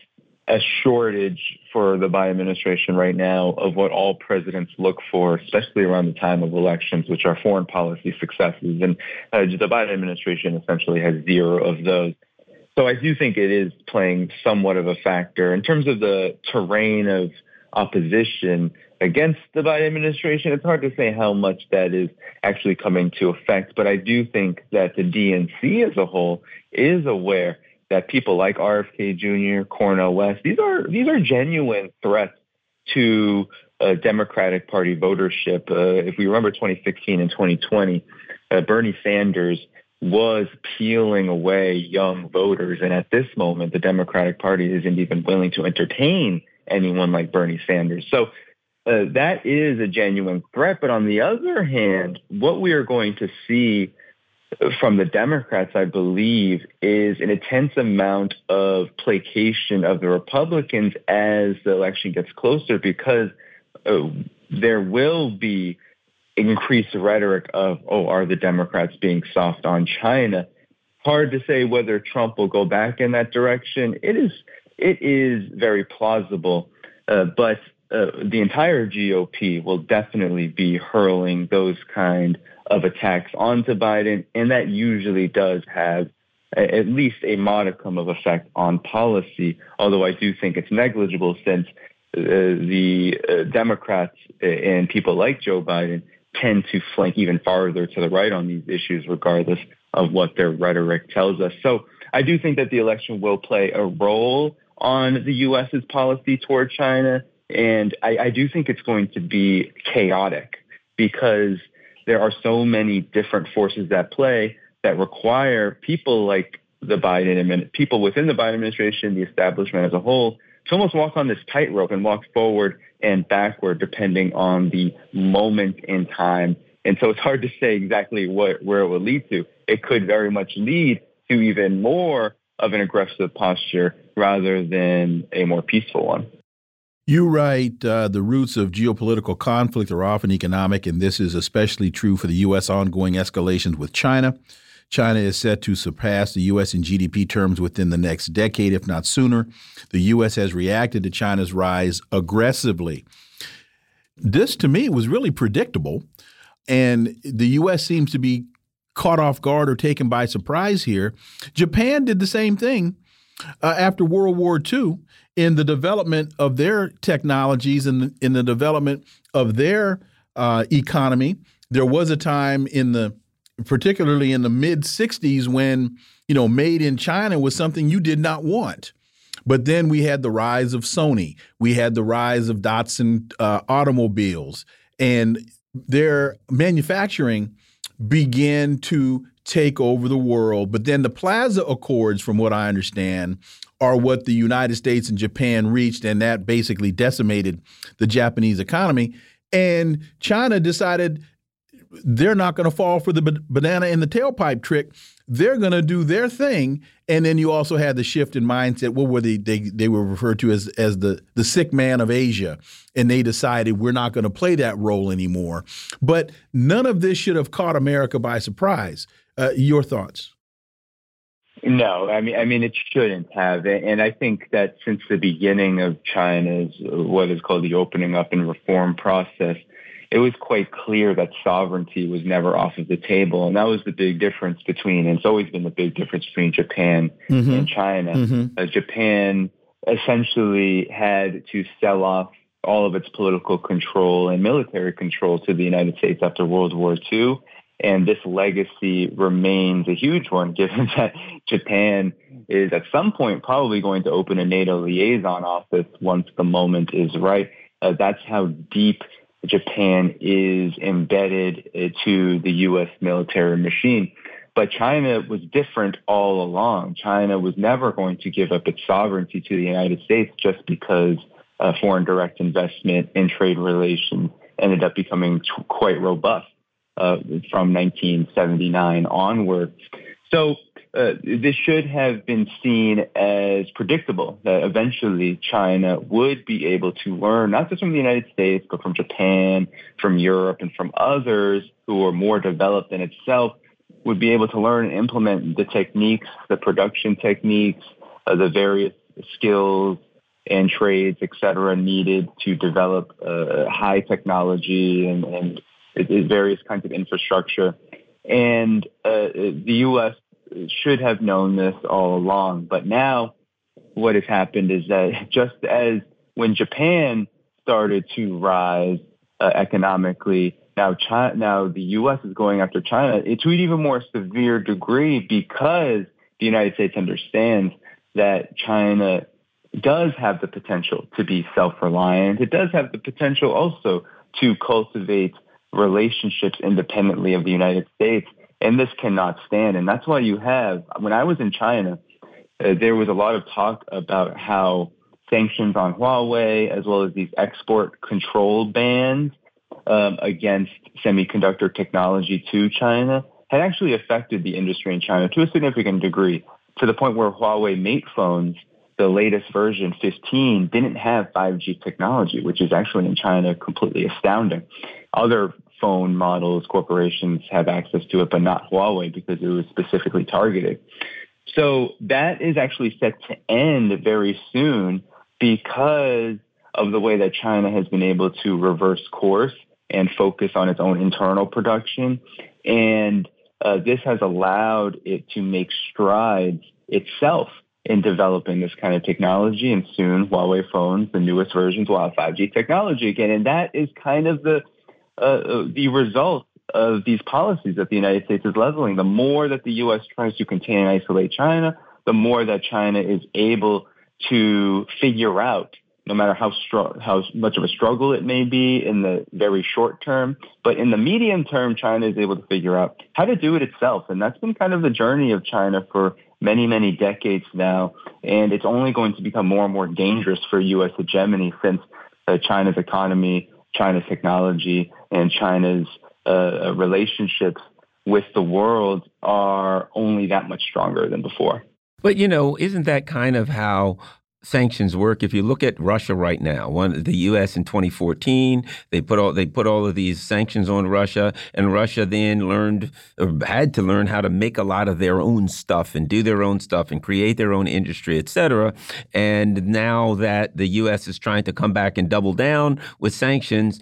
a shortage for the Biden administration right now of what all presidents look for, especially around the time of elections, which are foreign policy successes. And uh, the Biden administration essentially has zero of those. So I do think it is playing somewhat of a factor. In terms of the terrain of opposition against the Biden administration, it's hard to say how much that is actually coming to effect. But I do think that the DNC as a whole is aware that people like RFK Jr., Cornel West, these are these are genuine threats to uh, Democratic Party votership. Uh, if we remember 2016 and 2020, uh, Bernie Sanders was peeling away young voters, and at this moment, the Democratic Party isn't even willing to entertain anyone like Bernie Sanders. So uh, that is a genuine threat. But on the other hand, what we are going to see from the Democrats, I believe, is an intense amount of placation of the Republicans as the election gets closer because uh, there will be increased rhetoric of, oh, are the Democrats being soft on China? Hard to say whether Trump will go back in that direction. It is, it is very plausible, uh, but uh, the entire GOP will definitely be hurling those kind of attacks onto Biden, and that usually does have a, at least a modicum of effect on policy. Although I do think it's negligible, since uh, the uh, Democrats and people like Joe Biden tend to flank even farther to the right on these issues, regardless of what their rhetoric tells us. So I do think that the election will play a role on the U.S.'s policy toward China. And I, I do think it's going to be chaotic because there are so many different forces at play that require people like the Biden people within the Biden administration, the establishment as a whole, to almost walk on this tightrope and walk forward and backward depending on the moment in time. And so it's hard to say exactly what where it will lead to. It could very much lead to even more of an aggressive posture rather than a more peaceful one. You write uh, the roots of geopolitical conflict are often economic, and this is especially true for the U.S. ongoing escalations with China. China is set to surpass the U.S. in GDP terms within the next decade, if not sooner. The U.S. has reacted to China's rise aggressively. This, to me, was really predictable, and the U.S. seems to be caught off guard or taken by surprise here. Japan did the same thing uh, after World War II in the development of their technologies and in the development of their uh, economy. There was a time in the, particularly in the mid 60s, when, you know, made in China was something you did not want. But then we had the rise of Sony, we had the rise of Datsun uh, automobiles, and their manufacturing began to take over the world. But then the Plaza Accords, from what I understand, are what the United States and Japan reached, and that basically decimated the Japanese economy. And China decided they're not going to fall for the banana in the tailpipe trick. They're going to do their thing. And then you also had the shift in mindset. What were they? They, they were referred to as, as the, the sick man of Asia. And they decided we're not going to play that role anymore. But none of this should have caught America by surprise. Uh, your thoughts? No, I mean, I mean, it shouldn't have, and I think that since the beginning of China's what is called the opening up and reform process, it was quite clear that sovereignty was never off of the table, and that was the big difference between. And it's always been the big difference between Japan mm-hmm. and China. Mm-hmm. Uh, Japan essentially had to sell off all of its political control and military control to the United States after World War II and this legacy remains a huge one, given that Japan is at some point probably going to open a NATO liaison office once the moment is right. Uh, that's how deep Japan is embedded uh, to the U.S. military machine. But China was different all along. China was never going to give up its sovereignty to the United States just because uh, foreign direct investment and trade relations ended up becoming quite robust uh, from 1979 onward. So uh, this should have been seen as predictable that eventually China would be able to learn not just from the United States, but from Japan, from Europe, and from others who are more developed than itself, would be able to learn and implement the techniques, the production techniques, uh, the various skills and trades, et cetera, needed to develop uh, high technology and, and various kinds of infrastructure. And uh, the U.S. should have known this all along. But now what has happened is that just as when Japan started to rise uh, economically, now China, now the U.S. is going after China to an even more severe degree because the United States understands that China does have the potential to be self-reliant. It does have the potential also to cultivate relationships independently of the United States. And this cannot stand. And that's why you have, when I was in China, uh, there was a lot of talk about how sanctions on Huawei, as well as these export control bans um, against semiconductor technology to China, had actually affected the industry in China to a significant degree, to the point where Huawei Mate phones, the latest version 15, didn't have 5G technology, which is actually in China completely astounding. Other phone models, corporations have access to it, but not Huawei because it was specifically targeted. So that is actually set to end very soon because of the way that China has been able to reverse course and focus on its own internal production. And uh, this has allowed it to make strides itself in developing this kind of technology. And soon, Huawei phones, the newest versions, will have 5G technology again. And that is kind of the uh, uh, the result of these policies that the United States is leveling. The more that the U.S. tries to contain and isolate China, the more that China is able to figure out, no matter how strong, how much of a struggle it may be in the very short term, but in the medium term, China is able to figure out how to do it itself. And that's been kind of the journey of China for many, many decades now. And it's only going to become more and more dangerous for U.S. hegemony since uh, China's economy, China's technology, and China's uh, relationships with the world are only that much stronger than before. But you know, isn't that kind of how sanctions work? If you look at Russia right now, one the U.S. in 2014, they put all they put all of these sanctions on Russia, and Russia then learned had to learn how to make a lot of their own stuff and do their own stuff and create their own industry, etc. And now that the U.S. is trying to come back and double down with sanctions,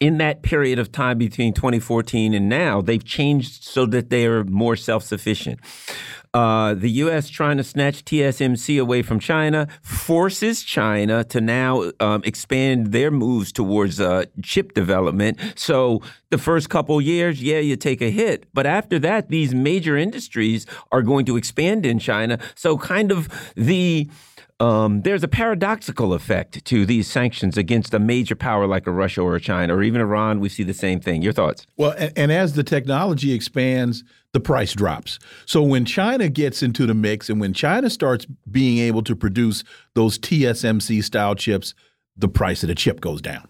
in that period of time between 2014 and now, they've changed so that they are more self sufficient. Uh, the U.S. trying to snatch TSMC away from China forces China to now um, expand their moves towards uh, chip development. So the first couple years, yeah, you take a hit, but after that, these major industries are going to expand in China. So kind of the um, there's a paradoxical effect to these sanctions against a major power like a Russia or a China or even Iran. We see the same thing. Your thoughts? Well, and, and as the technology expands, the price drops. So when China gets into the mix and when China starts being able to produce those TSMC style chips, the price of the chip goes down.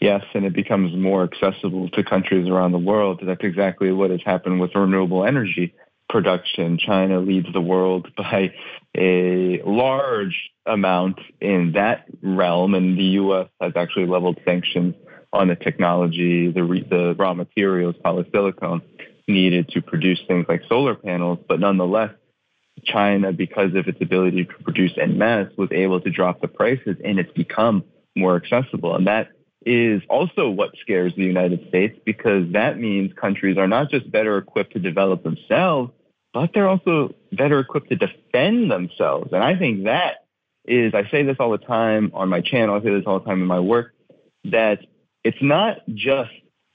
Yes, and it becomes more accessible to countries around the world. That's exactly what has happened with renewable energy production. China leads the world by a large amount in that realm, and the U.S. has actually leveled sanctions on the technology, the, the raw materials, polysilicon, needed to produce things like solar panels. But nonetheless, China, because of its ability to produce en masse, was able to drop the prices, and it's become more accessible. And that is also what scares the United States because that means countries are not just better equipped to develop themselves, but they're also better equipped to defend themselves. And I think that is, I say this all the time on my channel, I say this all the time in my work, that it's not just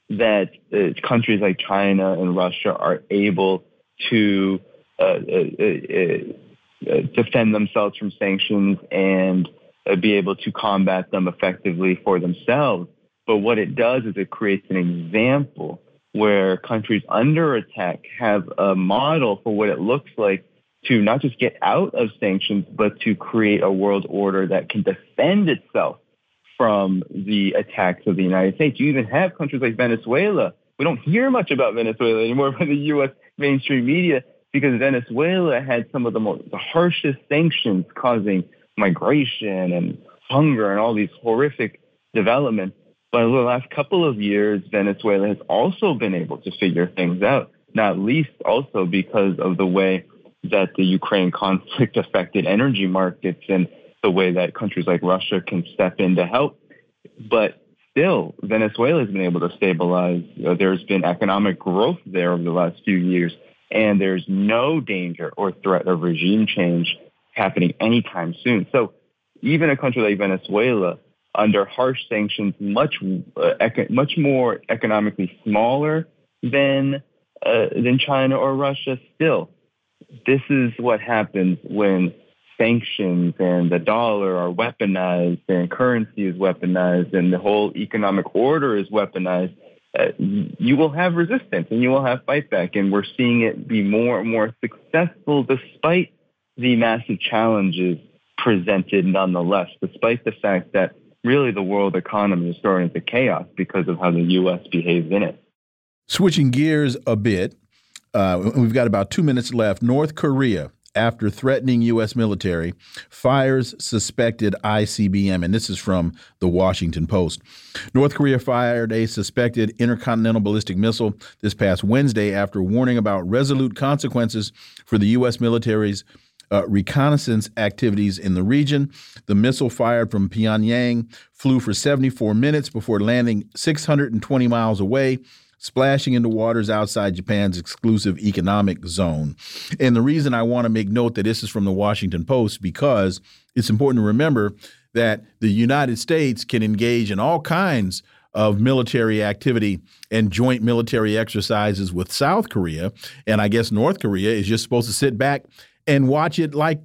that uh, countries like China and Russia are able to uh, uh, uh, uh defend themselves from sanctions and uh, be able to combat them effectively for themselves. But what it does is it creates an example where countries under attack have a model for what it looks like to not just get out of sanctions, but to create a world order that can defend itself from the attacks of the United States. You even have countries like Venezuela. We don't hear much about Venezuela anymore from the U.S. mainstream media because Venezuela had some of the most the harshest sanctions causing migration and hunger and all these horrific developments. But over the last couple of years, Venezuela has also been able to figure things out, not least also because of the way that the Ukraine conflict affected energy markets and the way that countries like Russia can step in to help. But still, Venezuela has been able to stabilize. there's been economic growth there over the last few years, and there's no danger or threat of regime change happening anytime soon. So even a country like Venezuela, under harsh sanctions, much uh, much more economically smaller than uh, than China or Russia. Still, this is what happens when sanctions and the dollar are weaponized and currency is weaponized and the whole economic order is weaponized. Uh, you will have resistance and you will have fight back, and we're seeing it be more and more successful despite the massive challenges presented nonetheless, despite the fact that really the world economy is thrown into chaos because of how the U.S. behaves in it. Switching gears a bit, uh, we've got about two minutes left. North Korea, after threatening U.S. military, fires suspected ICBM. And this is from the Washington Post. North Korea fired a suspected intercontinental ballistic missile this past Wednesday after warning about resolute consequences for the U.S. military's uh, reconnaissance activities in the region. The missile fired from Pyongyang flew for 74 minutes before landing 620 miles away splashing into waters outside Japan's exclusive economic zone. And the reason I want to make note that this is from the Washington Post because it's important to remember that the United States can engage in all kinds of military activity and joint military exercises with South Korea. And I guess North Korea is just supposed to sit back and watch it like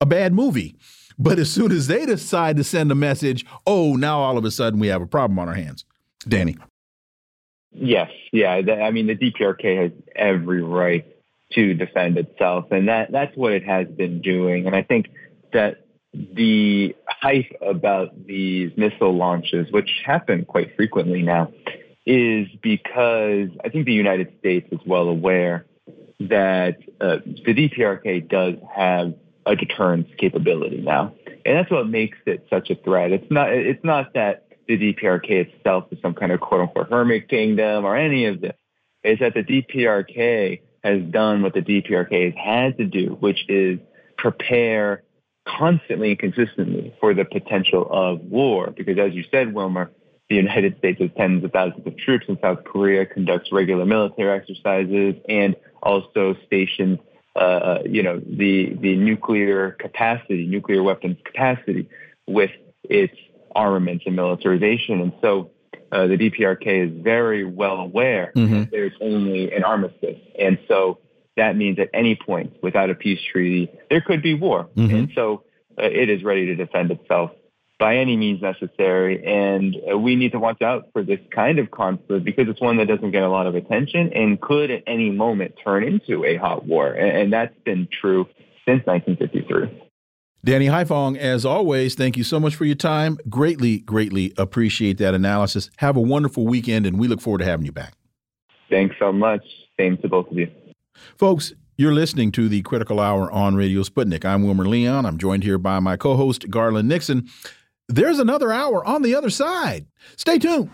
a bad movie. But as soon as they decide to send a message, oh, now all of a sudden we have a problem on our hands. Danny. Yes, yeah. I mean, the DPRK has every right to defend itself, and that that's what it has been doing. And I think that the hype about these missile launches, which happen quite frequently now, is because I think the United States is well aware that uh, the DPRK does have a deterrence capability now, and that's what makes it such a threat. It's not. It's not that the DPRK itself is some kind of quote unquote hermit kingdom or any of this. Is that the DPRK has done what the DPRK has had to do, which is prepare constantly and consistently for the potential of war. Because as you said, Wilmer, the United States has tens of thousands of troops in South Korea, conducts regular military exercises, and also stations, uh, you know, the the nuclear capacity, nuclear weapons capacity, with its armaments and militarization. And so uh, the DPRK is very well aware mm-hmm. that there's only an armistice. And so that means at any point without a peace treaty, there could be war. Mm-hmm. And so uh, it is ready to defend itself by any means necessary. And we need to watch out for this kind of conflict because it's one that doesn't get a lot of attention and could at any moment turn into a hot war. And, that's been true since 1953. Danny Haiphong, as always, thank you so much for your time. Greatly, greatly appreciate that analysis. Have a wonderful weekend, and we look forward to having you back. Thanks so much. Same to both of you. Folks, you're listening to the Critical Hour on Radio Sputnik. I'm Wilmer Leon. I'm joined here by my co host, Garland Nixon. There's another hour on the other side. Stay tuned.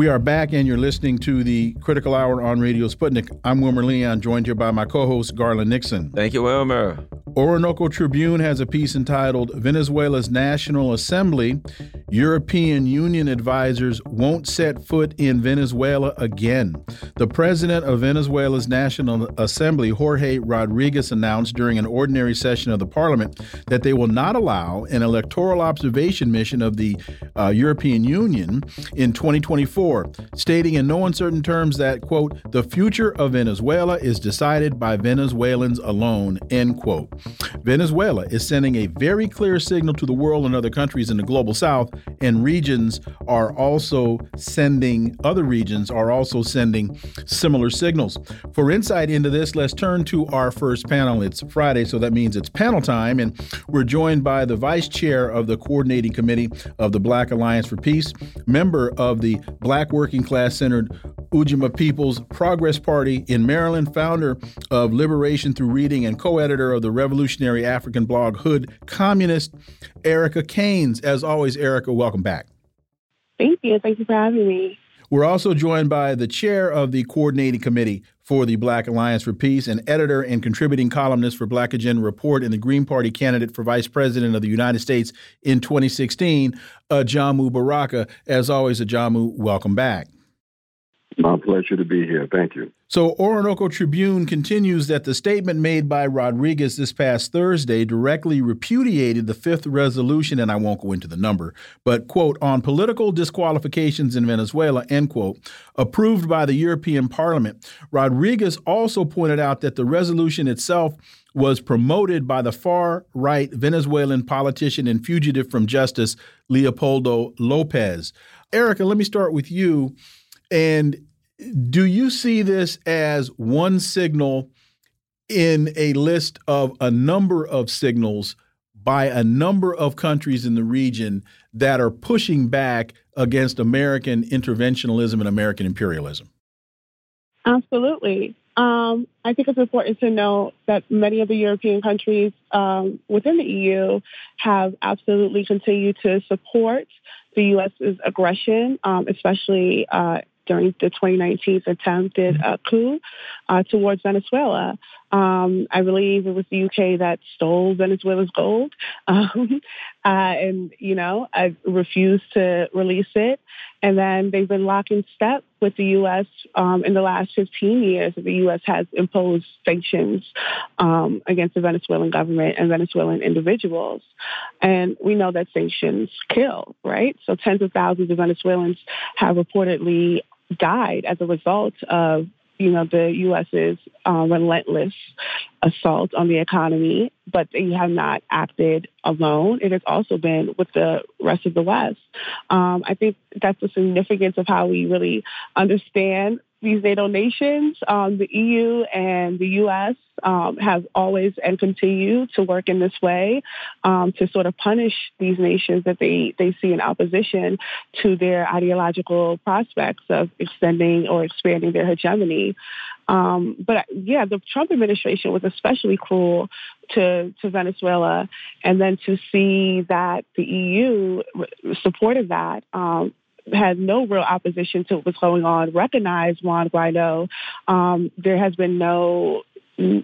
We are back, and you're listening to the Critical Hour on Radio Sputnik. I'm Wilmer Leon, joined here by my co host, Garland Nixon. Thank you, Wilmer. Orinoco Tribune has a piece entitled Venezuela's National Assembly European Union Advisors Won't Set Foot in Venezuela Again. The president of Venezuela's National Assembly, Jorge Rodriguez, announced during an ordinary session of the parliament that they will not allow an electoral observation mission of the uh, European Union in 2024, stating in no uncertain terms that, quote, the future of Venezuela is decided by Venezuelans alone, end quote. Venezuela is sending a very clear signal to the world and other countries in the global south, and regions are also sending, other regions are also sending similar signals. For insight into this, let's turn to our first panel. It's Friday, so that means it's panel time, and we're joined by the vice chair of the coordinating committee of the Black Alliance for Peace, member of the Black Working Class Centered Ujima People's Progress Party in Maryland, founder of Liberation Through Reading, and co editor of the revolutionary African blog Hood Communist, Erica Caines. As always, Erica, welcome back. Thank you. Thank you for having me. We're also joined by the chair of the coordinating committee for the Black Alliance for Peace and editor and contributing columnist for Black Agenda Report and the Green Party candidate for Vice President of the United States in 2016, Ajamu Baraka. As always, Ajamu, welcome back. My pleasure to be here. Thank you. So, Orinoco Tribune continues that the statement made by Rodriguez this past Thursday directly repudiated the fifth resolution, and I won't go into the number, but, quote, on political disqualifications in Venezuela, end quote, approved by the European Parliament. Rodriguez also pointed out that the resolution itself was promoted by the far right Venezuelan politician and fugitive from justice, Leopoldo Lopez. Erica, let me start with you. And do you see this as one signal in a list of a number of signals by a number of countries in the region that are pushing back against American interventionism and American imperialism? Absolutely. Um, I think it's important to note that many of the European countries um, within the EU have absolutely continued to support the U.S.'s aggression, um, especially uh, during the 2019 attempted uh, coup uh, towards Venezuela. Um, I believe it was the UK that stole Venezuela's gold, um, uh, and you know, I refused to release it. And then they've been locking step with the U.S. Um, in the last 15 years. The U.S. has imposed sanctions um, against the Venezuelan government and Venezuelan individuals, and we know that sanctions kill, right? So tens of thousands of Venezuelans have reportedly died as a result of you know the U.S.'s uh, relentless assault on the economy, but they have not acted alone. It has also been with the rest of the West. Um, I think that's the significance of how we really understand these NATO nations, um, the EU and the US um, have always and continue to work in this way um, to sort of punish these nations that they, they see in opposition to their ideological prospects of extending or expanding their hegemony. Um, but yeah, the Trump administration was especially cruel to, to Venezuela. And then to see that the EU supported that um, had no real opposition to what was going on, recognized Juan Guaido. Um, there has been no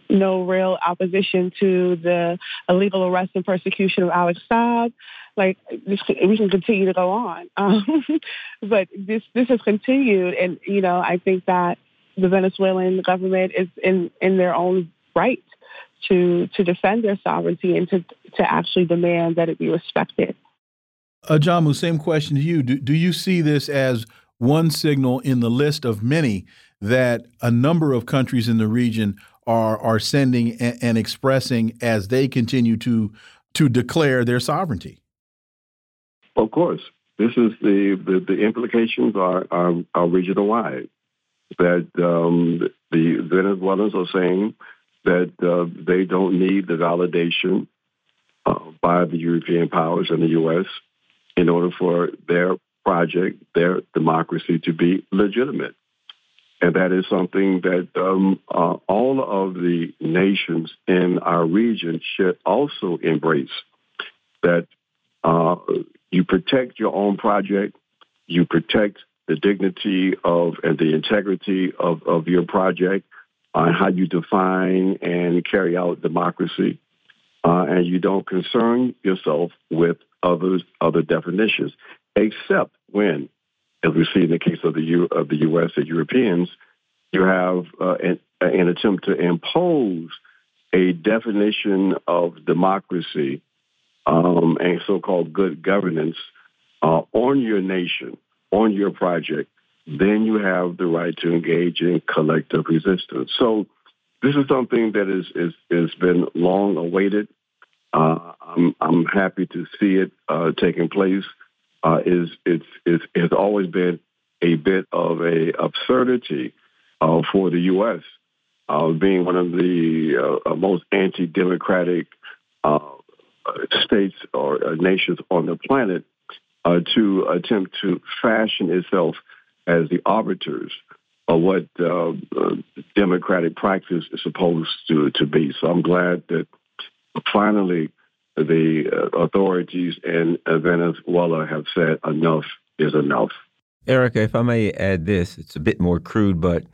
no real opposition to the illegal arrest and persecution of Alex Saab. Like this, we can continue to go on, um, but this this has continued, and you know I think that the Venezuelan government is in in their own right to to defend their sovereignty and to to actually demand that it be respected. Ajamu, same question to you. Do, do you see this as one signal in the list of many that a number of countries in the region are are sending and, and expressing as they continue to to declare their sovereignty? Of course, this is the the, the implications are, are, are regional wide. That um, the Venezuelans are saying that uh, they don't need the validation uh, by the European powers and the U.S in order for their project, their democracy to be legitimate. And that is something that um, uh, all of the nations in our region should also embrace. That uh, you protect your own project, you protect the dignity of and the integrity of, of your project, on uh, how you define and carry out democracy, uh, and you don't concern yourself with others other definitions, except when, as we see in the case of the U, of the U.S. and Europeans, you have uh, an, an attempt to impose a definition of democracy um, and so-called good governance uh, on your nation, on your project, then you have the right to engage in collective resistance. So this is something that is is has been long awaited. Uh, I'm, I'm happy to see it uh, taking place. Uh, is it's, it's has always been a bit of a absurdity uh, for the U.S. Uh, being one of the uh, most anti-democratic states or nations on the planet to attempt to fashion itself as the arbiters of what democratic practice is supposed to, to be. So I'm glad that finally, the uh, authorities in Venezuela have said enough is enough. Erica, if I may add this, it's a bit more crude, but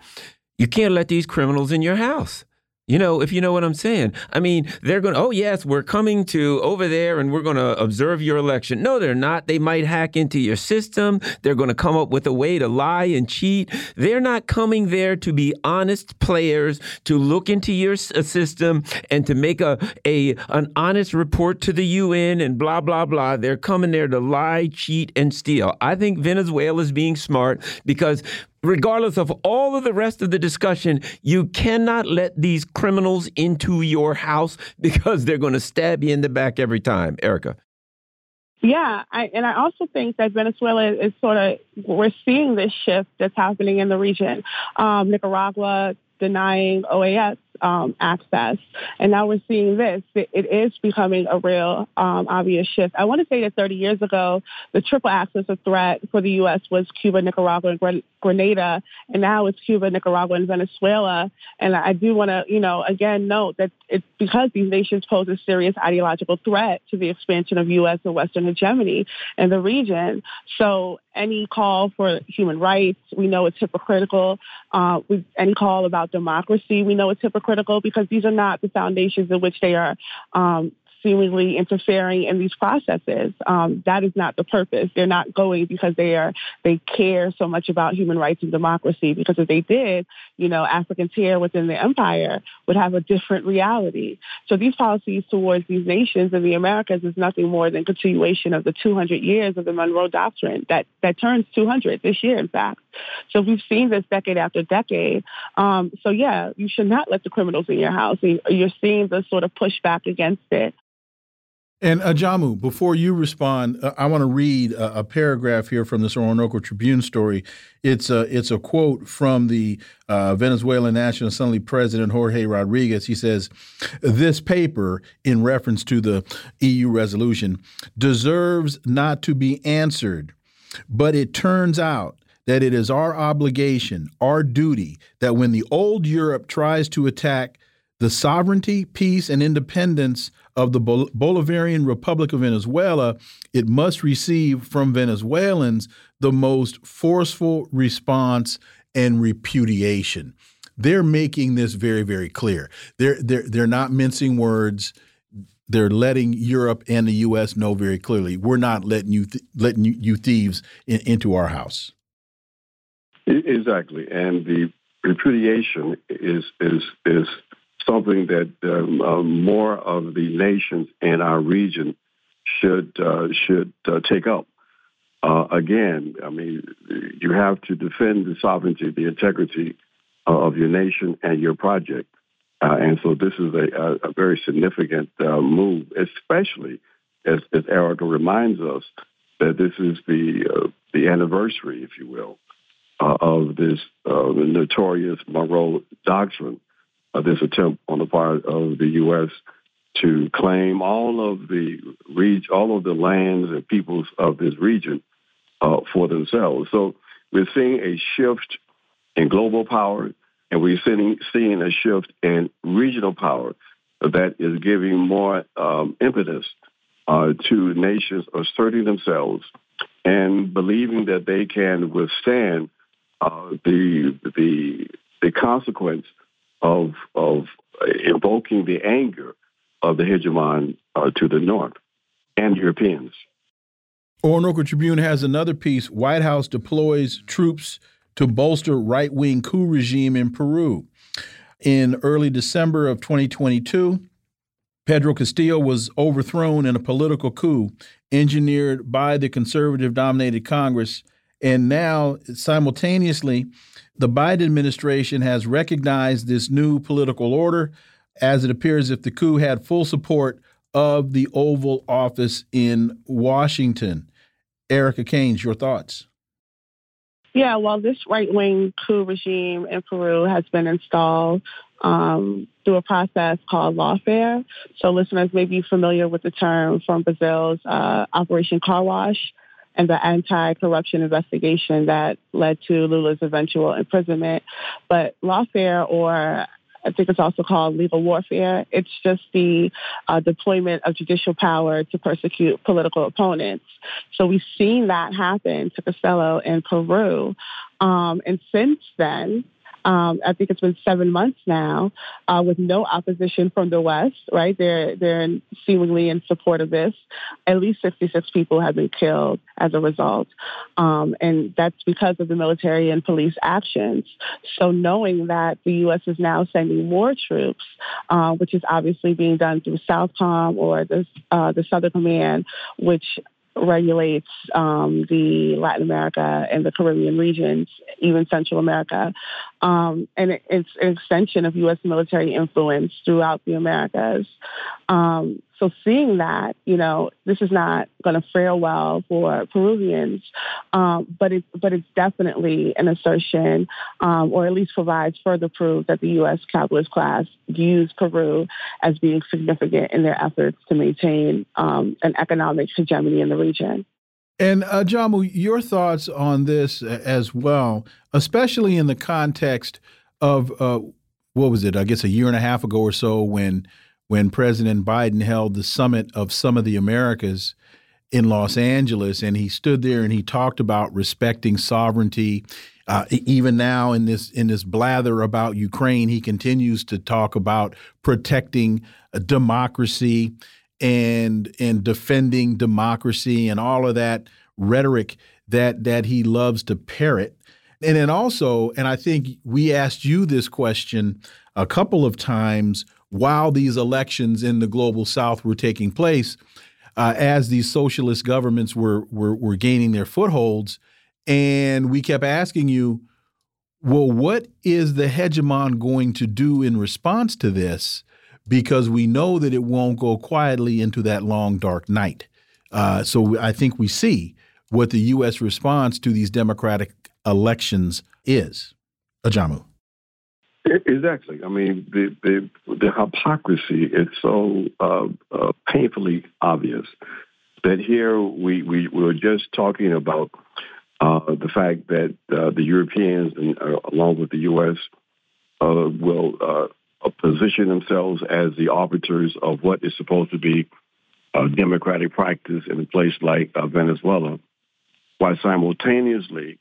you can't let these criminals in your house. You know, if you know what I'm saying. I mean, they're going to, oh, yes, we're coming to over there and we're going to observe your election. No, they're not. They might hack into your system. They're going to come up with a way to lie and cheat. They're not coming there to be honest players, to look into your uh, system and to make a, a an honest report to the UN and blah, blah, blah. They're coming there to lie, cheat, and steal. I think Venezuela is being smart because regardless of all of the rest of the discussion, you cannot let these criminals into your house because they're going to stab you in the back every time. Erica. Yeah, I, and I also think that Venezuela is sort of, we're seeing this shift that's happening in the region. Um, Nicaragua denying OAS um, access. And now we're seeing this. It, it is becoming a real um, obvious shift. I want to say that 30 years ago, the triple axis of threat for the U.S. was Cuba, Nicaragua, and Grenada. And now it's Cuba, Nicaragua, and Venezuela. And I do want to, you know, again note that it's because these nations pose a serious ideological threat to the expansion of U.S. and Western hegemony in the region. So any call for human rights, we know it's hypocritical. Uh, any call about democracy, we know it's hypocritical critical because these are not the foundations in which they are um, seemingly interfering in these processes. Um, that is not the purpose. They're not going because they are they care so much about human rights and democracy. Because if they did, you know, Africans here within the empire would have a different reality. So these policies towards these nations in the Americas is nothing more than continuation of the 200 years of the Monroe Doctrine that that turns 200 this year, in fact. So we've seen this decade after decade. Um, so yeah, you should not let the criminals in your house. You're seeing the sort of pushback against it. And Ajamu, before you respond, uh, I want to read a, a, paragraph here from this Orinoco Tribune story. It's a it's a quote from the uh, Venezuelan National Assembly President Jorge Rodriguez. He says, "This paper, in reference to the EU resolution, deserves not to be answered, but it turns out." That it is our obligation, our duty, that when the old Europe tries to attack the sovereignty, peace, and independence of the Bolivarian Republic of Venezuela, it must receive from Venezuelans the most forceful response and repudiation. They're making this very, very clear. They're they're they're not mincing words. They're letting Europe and the U.S. know very clearly we're not letting you letting you, you thieves in, into our house. Exactly, and the repudiation is is is something that um, uh, more of the nations in our region should uh, should uh, take up. Uh, again, I mean, you have to defend the sovereignty, the integrity uh, of your nation and your project. Uh, and so this is a, a very significant move, especially as, as Erica reminds us that this is the the anniversary, if you will, of this notorious Monroe Doctrine uh, this attempt on the part of the U.S. to claim all of the reg- all of the lands and peoples of this region uh, for themselves. So we're seeing a shift in global power, and we're seeing, seeing a shift in regional power that is giving more um, impetus uh, to nations asserting themselves and believing that they can withstand uh, the the the consequence of of invoking the anger of the hegemon uh, to the north and Europeans. Orinoco Tribune has another piece. White House deploys troops to bolster right wing coup regime in Peru. In early December of 2022, Pedro Castillo was overthrown in a political coup engineered by the conservative dominated Congress. And now, simultaneously, the Biden administration has recognized this new political order as it appears if the coup had full support of the Oval Office in Washington. Erica Caines, your thoughts? Yeah, well, this right wing coup regime in Peru has been installed um, through a process called lawfare. So, listeners may be familiar with the term from Brazil's uh, Operation Car Wash and the anti-corruption investigation that led to Lula's eventual imprisonment. But lawfare, or I think it's also called legal warfare. It's just the uh, deployment of judicial power to persecute political opponents. So we've seen that happen to Castillo in Peru. Um, and since then, Um, I think it's been seven months now uh, with no opposition from the West, right? They're, they're seemingly in support of this. At least 66 people have been killed as a result. Um, and that's because of the military and police actions. So knowing that the U.S. is now sending more troops, uh, which is obviously being done through SOUTHCOM or the, uh, the Southern Command, which regulates um, the Latin America and the Caribbean regions, even Central America. Um, and it, it's an extension of U.S. military influence throughout the Americas. Um, so seeing that, you know, this is not going to fare well for Peruvians, um, but it but it's definitely an assertion, um, or at least provides further proof that the U.S. capitalist class views Peru as being significant in their efforts to maintain um, an economic hegemony in the region. And uh, Jamu, your thoughts on this as well, especially in the context of uh, what was it? I guess a year and a half ago or so when when President Biden held the summit of some of the Americas in Los Angeles, and he stood there and he talked about respecting sovereignty. Uh, even now, in this in this blather about Ukraine, he continues to talk about protecting democracy and and defending democracy and all of that rhetoric that that he loves to parrot. And then also, and I think we asked you this question a couple of times while these elections in the global south were taking place, uh, as these socialist governments were, were, were gaining their footholds, and we kept asking you, well, what is the hegemon going to do in response to this? Because we know that it won't go quietly into that long dark night. Uh, so I think we see what the U.S. response to these democratic elections is. Ajamu. Exactly. I mean, the the, the hypocrisy is so uh, uh, painfully obvious that here we, we, we were just talking about uh, the fact that uh, the Europeans, and, uh, along with the U.S., uh, will position themselves as the arbiters of what is supposed to be democratic practice in a place like Venezuela, while simultaneously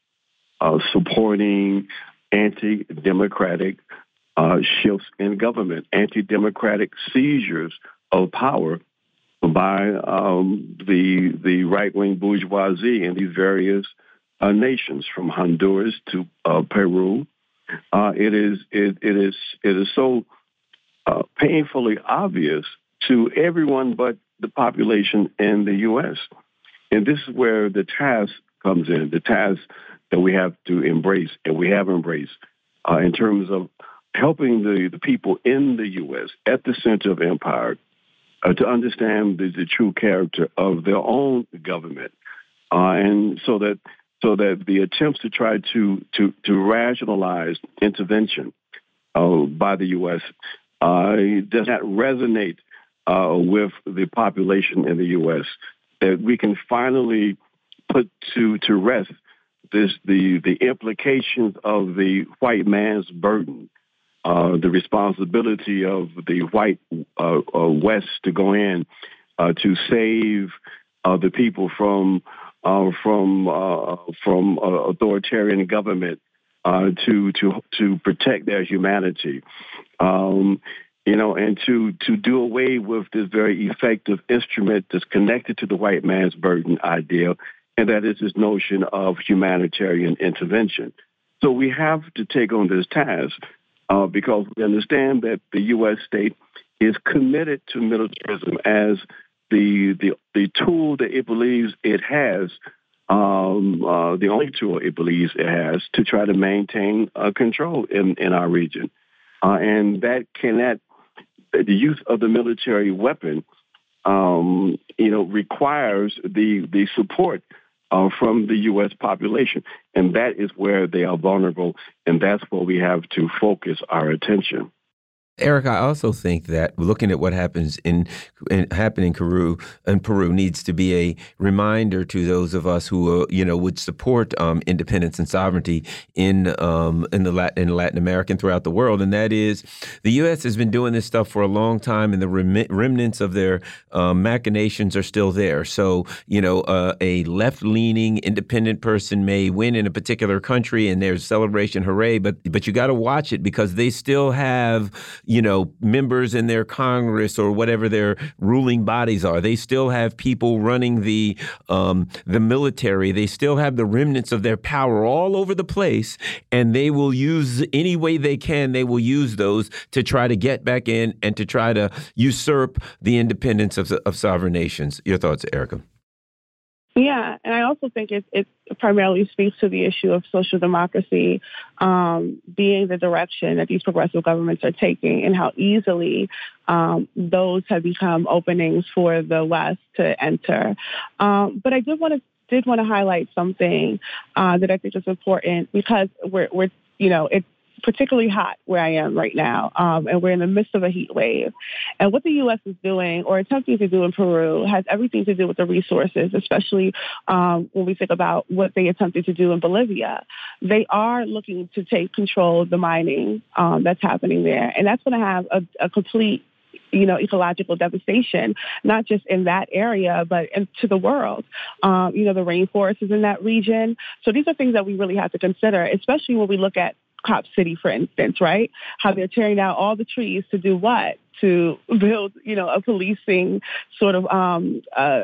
supporting anti-democratic uh, shifts in government, anti-democratic seizures of power by um, the the right-wing bourgeoisie in these various uh, nations, from Honduras to uh, Peru. Uh, it is it, it is it is so uh, painfully obvious to everyone but the population in the U.S. And this is where the task comes in. The task that we have to embrace, and we have embraced uh, in terms of helping the, the people in the U.S. at the center of empire uh, to understand the, the, true character of their own government, uh, and so that so that the attempts to try to to, to rationalize intervention uh, by the U.S. Uh, does not resonate uh, with the population in the U.S. That we can finally put to to rest this the the implications of the white man's burden, uh, the responsibility of the white uh, uh, West to go in uh, to save uh, the people from uh, from from authoritarian government to to to protect their humanity. Um, you know, and to to do away with this very effective instrument that's connected to the white man's burden idea and that is this notion of humanitarian intervention. So we have to take on this task uh, because we understand that the U.S. state is committed to militarism as the the, the tool that it believes it has, um, uh, the only tool it believes it has to try to maintain uh, control in, in our region. Uh, and that cannot, the use of the military weapon, um, you know, requires the, the support uh, from the U.S. population. And that is where they are vulnerable, and that's where we have to focus our attention. Eric, I also think that looking at what happens in, in happened in Peru in Peru needs to be a reminder to those of us who uh, you know would support um, independence and sovereignty in um, in the Latin, in Latin America and throughout the world, and that is the U.S. has been doing this stuff for a long time, and the rem remnants of their um, machinations are still there. So you know, uh, a left-leaning independent person may win in a particular country, and there's celebration, hooray! But but you got to watch it because they still have you know, members in their Congress or whatever their ruling bodies are. They still have people running the um, the military. They still have the remnants of their power all over the place, and they will use any way they can. They will use those to try to get back in and to try to usurp the independence of, of sovereign nations. Your thoughts, Erica? Yeah, and I also think it, it primarily speaks to the issue of social democracy um, being the direction that these progressive governments are taking, and how easily um, those have become openings for the West to enter. Um, but I did want to did want to highlight something uh, that I think is important because we're, we're you know it's particularly hot where I am right now, um, and we're in the midst of a heat wave. And what the U.S. is doing or attempting to do in Peru has everything to do with the resources, especially um, when we think about what they attempted to do in Bolivia. They are looking to take control of the mining um, that's happening there, and that's going to have a, a complete you know, ecological devastation, not just in that area, but to the world. Um, you know, the rainforest is in that region. So these are things that we really have to consider, especially when we look at Cop City, for instance, right? How they're tearing down all the trees to do what? To build, you know, a policing sort of um, uh,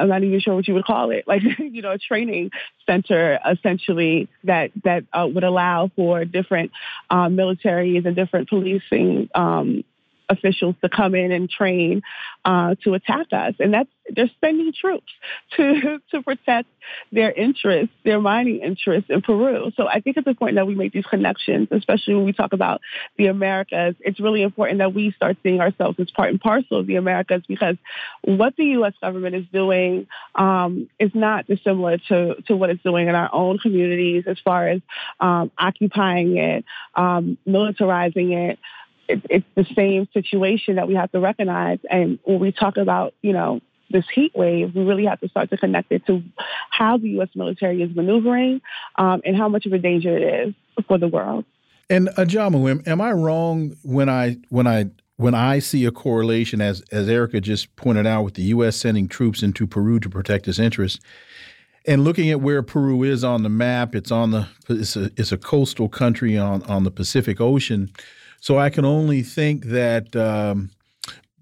I'm not even sure what you would call it, like you know, a training center essentially that that uh, would allow for different um, militaries and different policing um, officials to come in and train uh, to attack us. And that's they're sending troops to to protect their interests, their mining interests in Peru. So I think it's important that we make these connections, especially when we talk about the Americas. It's really important that we start seeing ourselves as part and parcel of the Americas because what the U.S. government is doing um, is not dissimilar to to what it's doing in our own communities as far as um, occupying it, um, militarizing it it, it's the same situation that we have to recognize. And when we talk about, you know, this heat wave, we really have to start to connect it to how the U.S. military is maneuvering um, and how much of a danger it is for the world. And Ajamu, am, am I wrong when I when I when I see a correlation, as as Erica just pointed out, with the U.S. sending troops into Peru to protect its interests, and looking at where Peru is on the map, it's on the it's a, it's a coastal country on on the Pacific Ocean. So I can only think that um,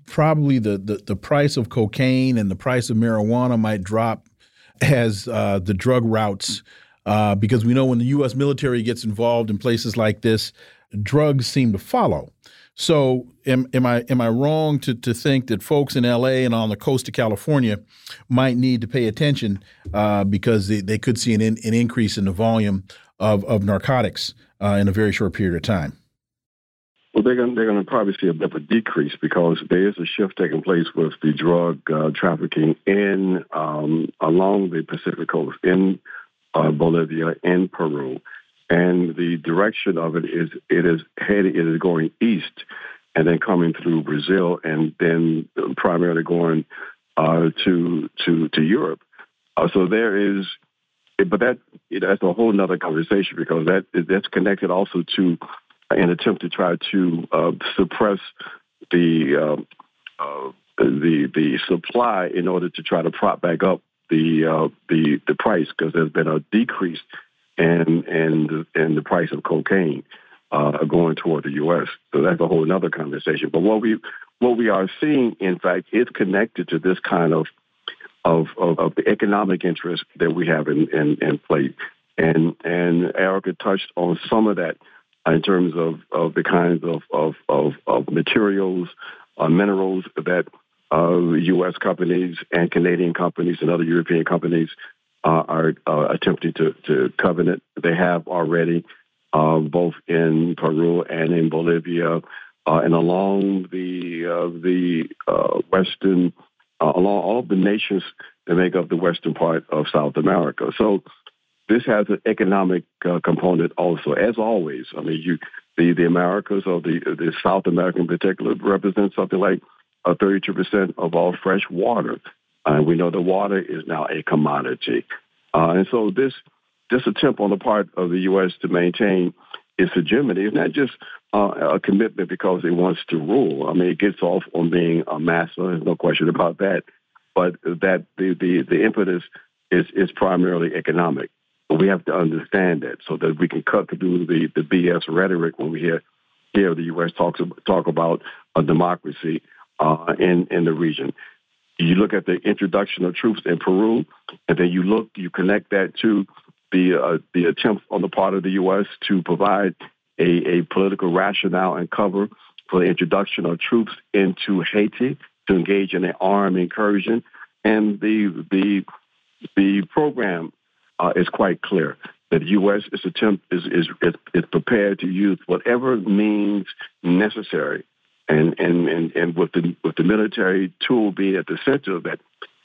probably the, the, the price of cocaine and the price of marijuana might drop as uh, the drug routes, uh, because we know when the U.S. military gets involved in places like this, drugs seem to follow. So am, am I am I wrong to, to think that folks in L.A. and on the coast of California might need to pay attention uh, because they, they could see an, in, an increase in the volume of, of narcotics uh, in a very short period of time? Well, they're going they're to probably see a bit of a decrease because there is a shift taking place with the drug uh, trafficking in um, along the Pacific coast in uh, Bolivia in Peru, and the direction of it is it is headed it is going east and then coming through Brazil and then primarily going uh, to to to Europe. Uh, so there is, but that that's a whole other conversation because that that's connected also to an attempt to try to uh, suppress the um, uh, the the supply in order to try to prop back up the uh, the the price because there's been a decrease in in the, in the price of cocaine uh, going toward the U.S. So that's a whole other conversation. But what we what we are seeing, in fact, is connected to this kind of of, of, of the economic interest that we have in, in, in play. And and Erica touched on some of that in terms of, of the kinds of, of, of, of materials, uh, minerals that uh, U.S. companies and Canadian companies and other European companies uh, are uh, attempting to, to covenant. They have already, uh, both in Peru and in Bolivia, uh, and along the the western, along all of the nations that make up the western part of South America. So this has an economic uh, component also, as always. I mean, you the, the Americas or the, the South America in particular represents something like uh, 32% of all fresh water. And we know the water is now a commodity. Uh, and so this this attempt on the part of the U.S. to maintain its hegemony is not just uh, a commitment because it wants to rule. I mean, it gets off on being a master. There's no question about that. But that the the, the impetus is is primarily economic. We have to understand that so that we can cut through the, the BS rhetoric when we hear hear the U.S. talks talk about a democracy uh, in in the region. You look at the introduction of troops in Peru, and then you look, you connect that to the uh, the attempt on the part of the U.S. to provide a, a political rationale and cover for the introduction of troops into Haiti to engage in an armed incursion, and the the the program uh, is quite clear that the U.S. is attempt is, is is is prepared to use whatever means necessary, and and and, and with the with the military tool being at the center of that,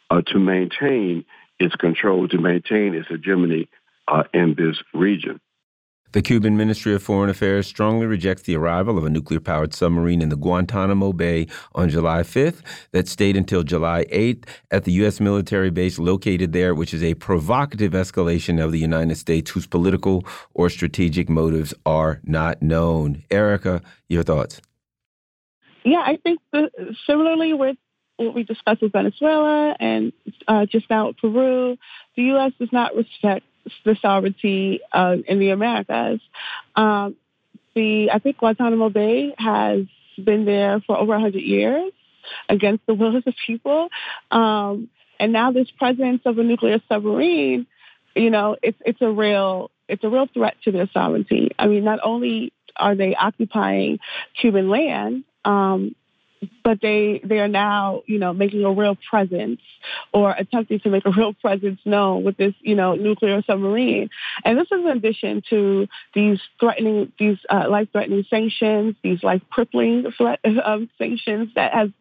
uh, to maintain its control, to maintain its hegemony uh, in this region. The Cuban Ministry of Foreign Affairs strongly rejects the arrival of a nuclear powered submarine in the Guantanamo Bay on July 5th that stayed until July 8th at the U.S. military base located there, which is a provocative escalation of the United States whose political or strategic motives are not known. Erica, your thoughts? Yeah, I think the, similarly with what we discussed with Venezuela and uh, just now Peru, the U.S. does not respect the sovereignty uh, in the Americas. Um, the I think Guantanamo Bay has been there for over 100 years against the will of the people. Um, and now this presence of a nuclear submarine, you know, it's it's a real it's a real threat to their sovereignty. I mean, not only are they occupying Cuban land, um, but they they are now you know making a real presence or attempting to make a real presence known with this you know nuclear submarine. And this is in addition to these threatening these uh, life threatening sanctions these life crippling threat um, sanctions that have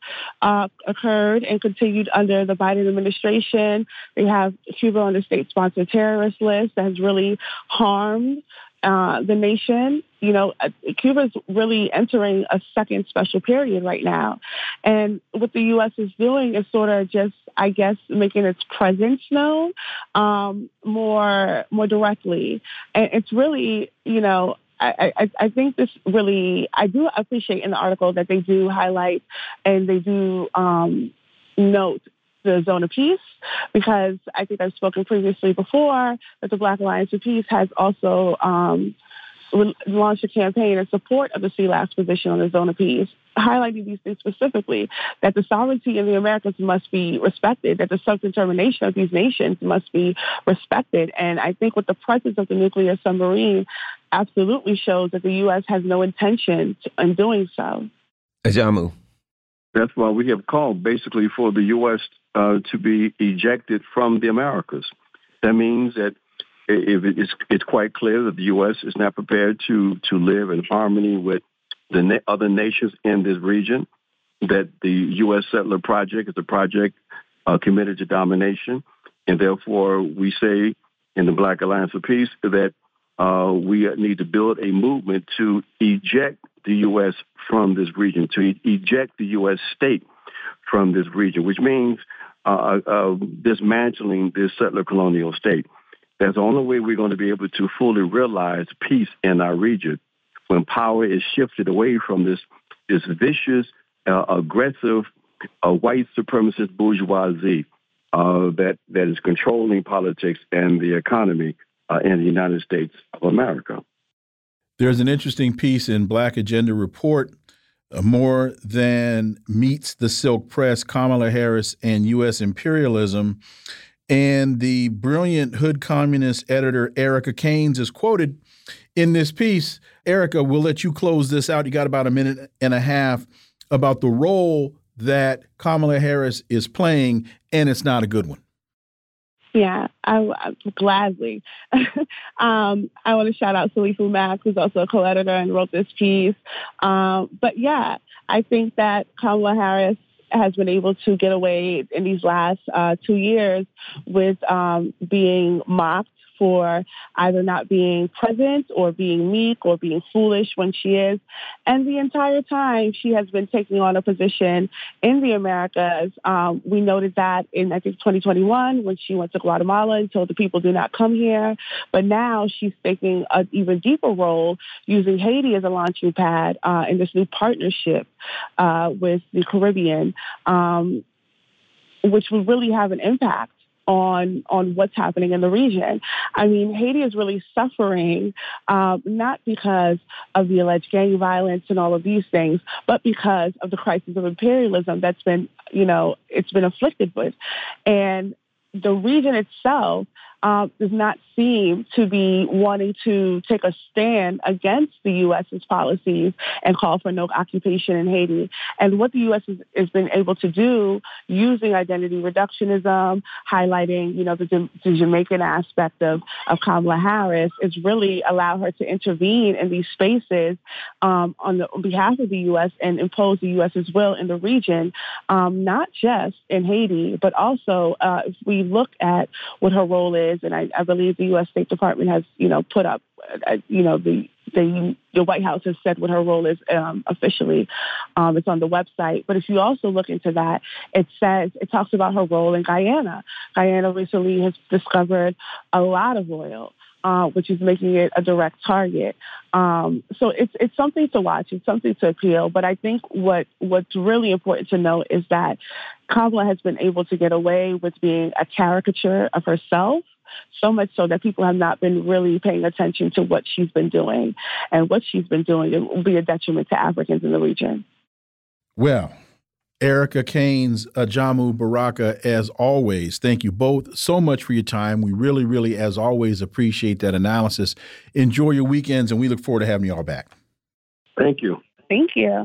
uh, occurred and continued under the Biden administration. They have Cuba on the state sponsored terrorist list that has really harmed uh, the nation. You know, uh, Cuba is really entering a second special period right now. And what the U.S. is doing is sort of just, I guess, making its presence known um, more more directly. And it's really, you know, I, I, I, think this really, I do appreciate in the article that they do highlight and they do um, note the zone of peace because I think I've spoken previously before that the Black Alliance for Peace has also um, launched a campaign in support of the CELAC's position on the zone of peace, highlighting these things specifically, that the sovereignty of the Americas must be respected, that the self-determination of these nations must be respected. And I think with the presence of the nuclear submarine absolutely shows that the U.S. has no intention in doing so. Ajamu. That's why we have called basically for the U.S. Uh, to be ejected from the Americas. That means that if it's, it's quite clear that the U.S. is not prepared to to live in harmony with the na- other nations in this region. That the U.S. settler project is a project uh, committed to domination, and therefore we say in the Black Alliance for Peace that uh, we need to build a movement to eject the U.S. from this region, to eject the U.S. state from this region, which means uh, uh, dismantling this settler colonial state. That's the only way we're going to be able to fully realize peace in our region when power is shifted away from this this vicious, uh, aggressive, uh, white supremacist bourgeoisie uh, that that is controlling politics and the economy uh, in the United States of America. There's an interesting piece in Black Agenda Report. More than meets the silk press, Kamala Harris and U.S. imperialism. And the brilliant hood communist editor Erica Caines is quoted in this piece. Erica, we'll let you close this out. You got about a minute and a half about the role that Kamala Harris is playing, and it's not a good one. Yeah, I, I gladly. um, I want to shout out Salifu Mack, who's also a co-editor and wrote this piece. Um, but yeah, I think that Kamala Harris has been able to get away in these last uh, two years with um, being mocked for either not being present or being meek or being foolish when she is. And the entire time she has been taking on a position in the Americas. Um, we noted that in, I think, 2021 when she went to Guatemala and told the people, do not come here. But now she's taking an even deeper role using Haiti as a launching pad uh, in this new partnership uh, with the Caribbean. Um, which will really have an impact on on what's happening in the region. I mean, Haiti is really suffering um, not because of the alleged gang violence and all of these things, but because of the crisis of imperialism that's been, you know, it's been afflicted with, and the region itself uh, does not seem to be wanting to take a stand against the U.S.'s policies and call for no occupation in Haiti. And what the U.S. has, has been able to do using identity reductionism, highlighting, you know, the, the Jamaican aspect of, of Kamala Harris is really allow her to intervene in these spaces um, on, the, on behalf of the U.S. and impose the U.S.'s will in the region, um, not just in Haiti, but also uh, if we look at what her role is, and I, I believe the U.S. State Department has, you know, put up, uh, you know, the the the White House has said what her role is um, officially. Um, it's on the website. But if you also look into that, it says it talks about her role in Guyana. Guyana recently has discovered a lot of oil. Uh, which is making it a direct target. Um, so it's it's something to watch. It's something to appeal. But I think what what's really important to note is that Kamala has been able to get away with being a caricature of herself so much so that people have not been really paying attention to what she's been doing. And what she's been doing it will be a detriment to Africans in the region. Well, Erica Caines, Ajamu Baraka, as always, thank you both so much for your time. We really, really, as always, appreciate that analysis. Enjoy your weekends, and we look forward to having you all back. Thank you. Thank you.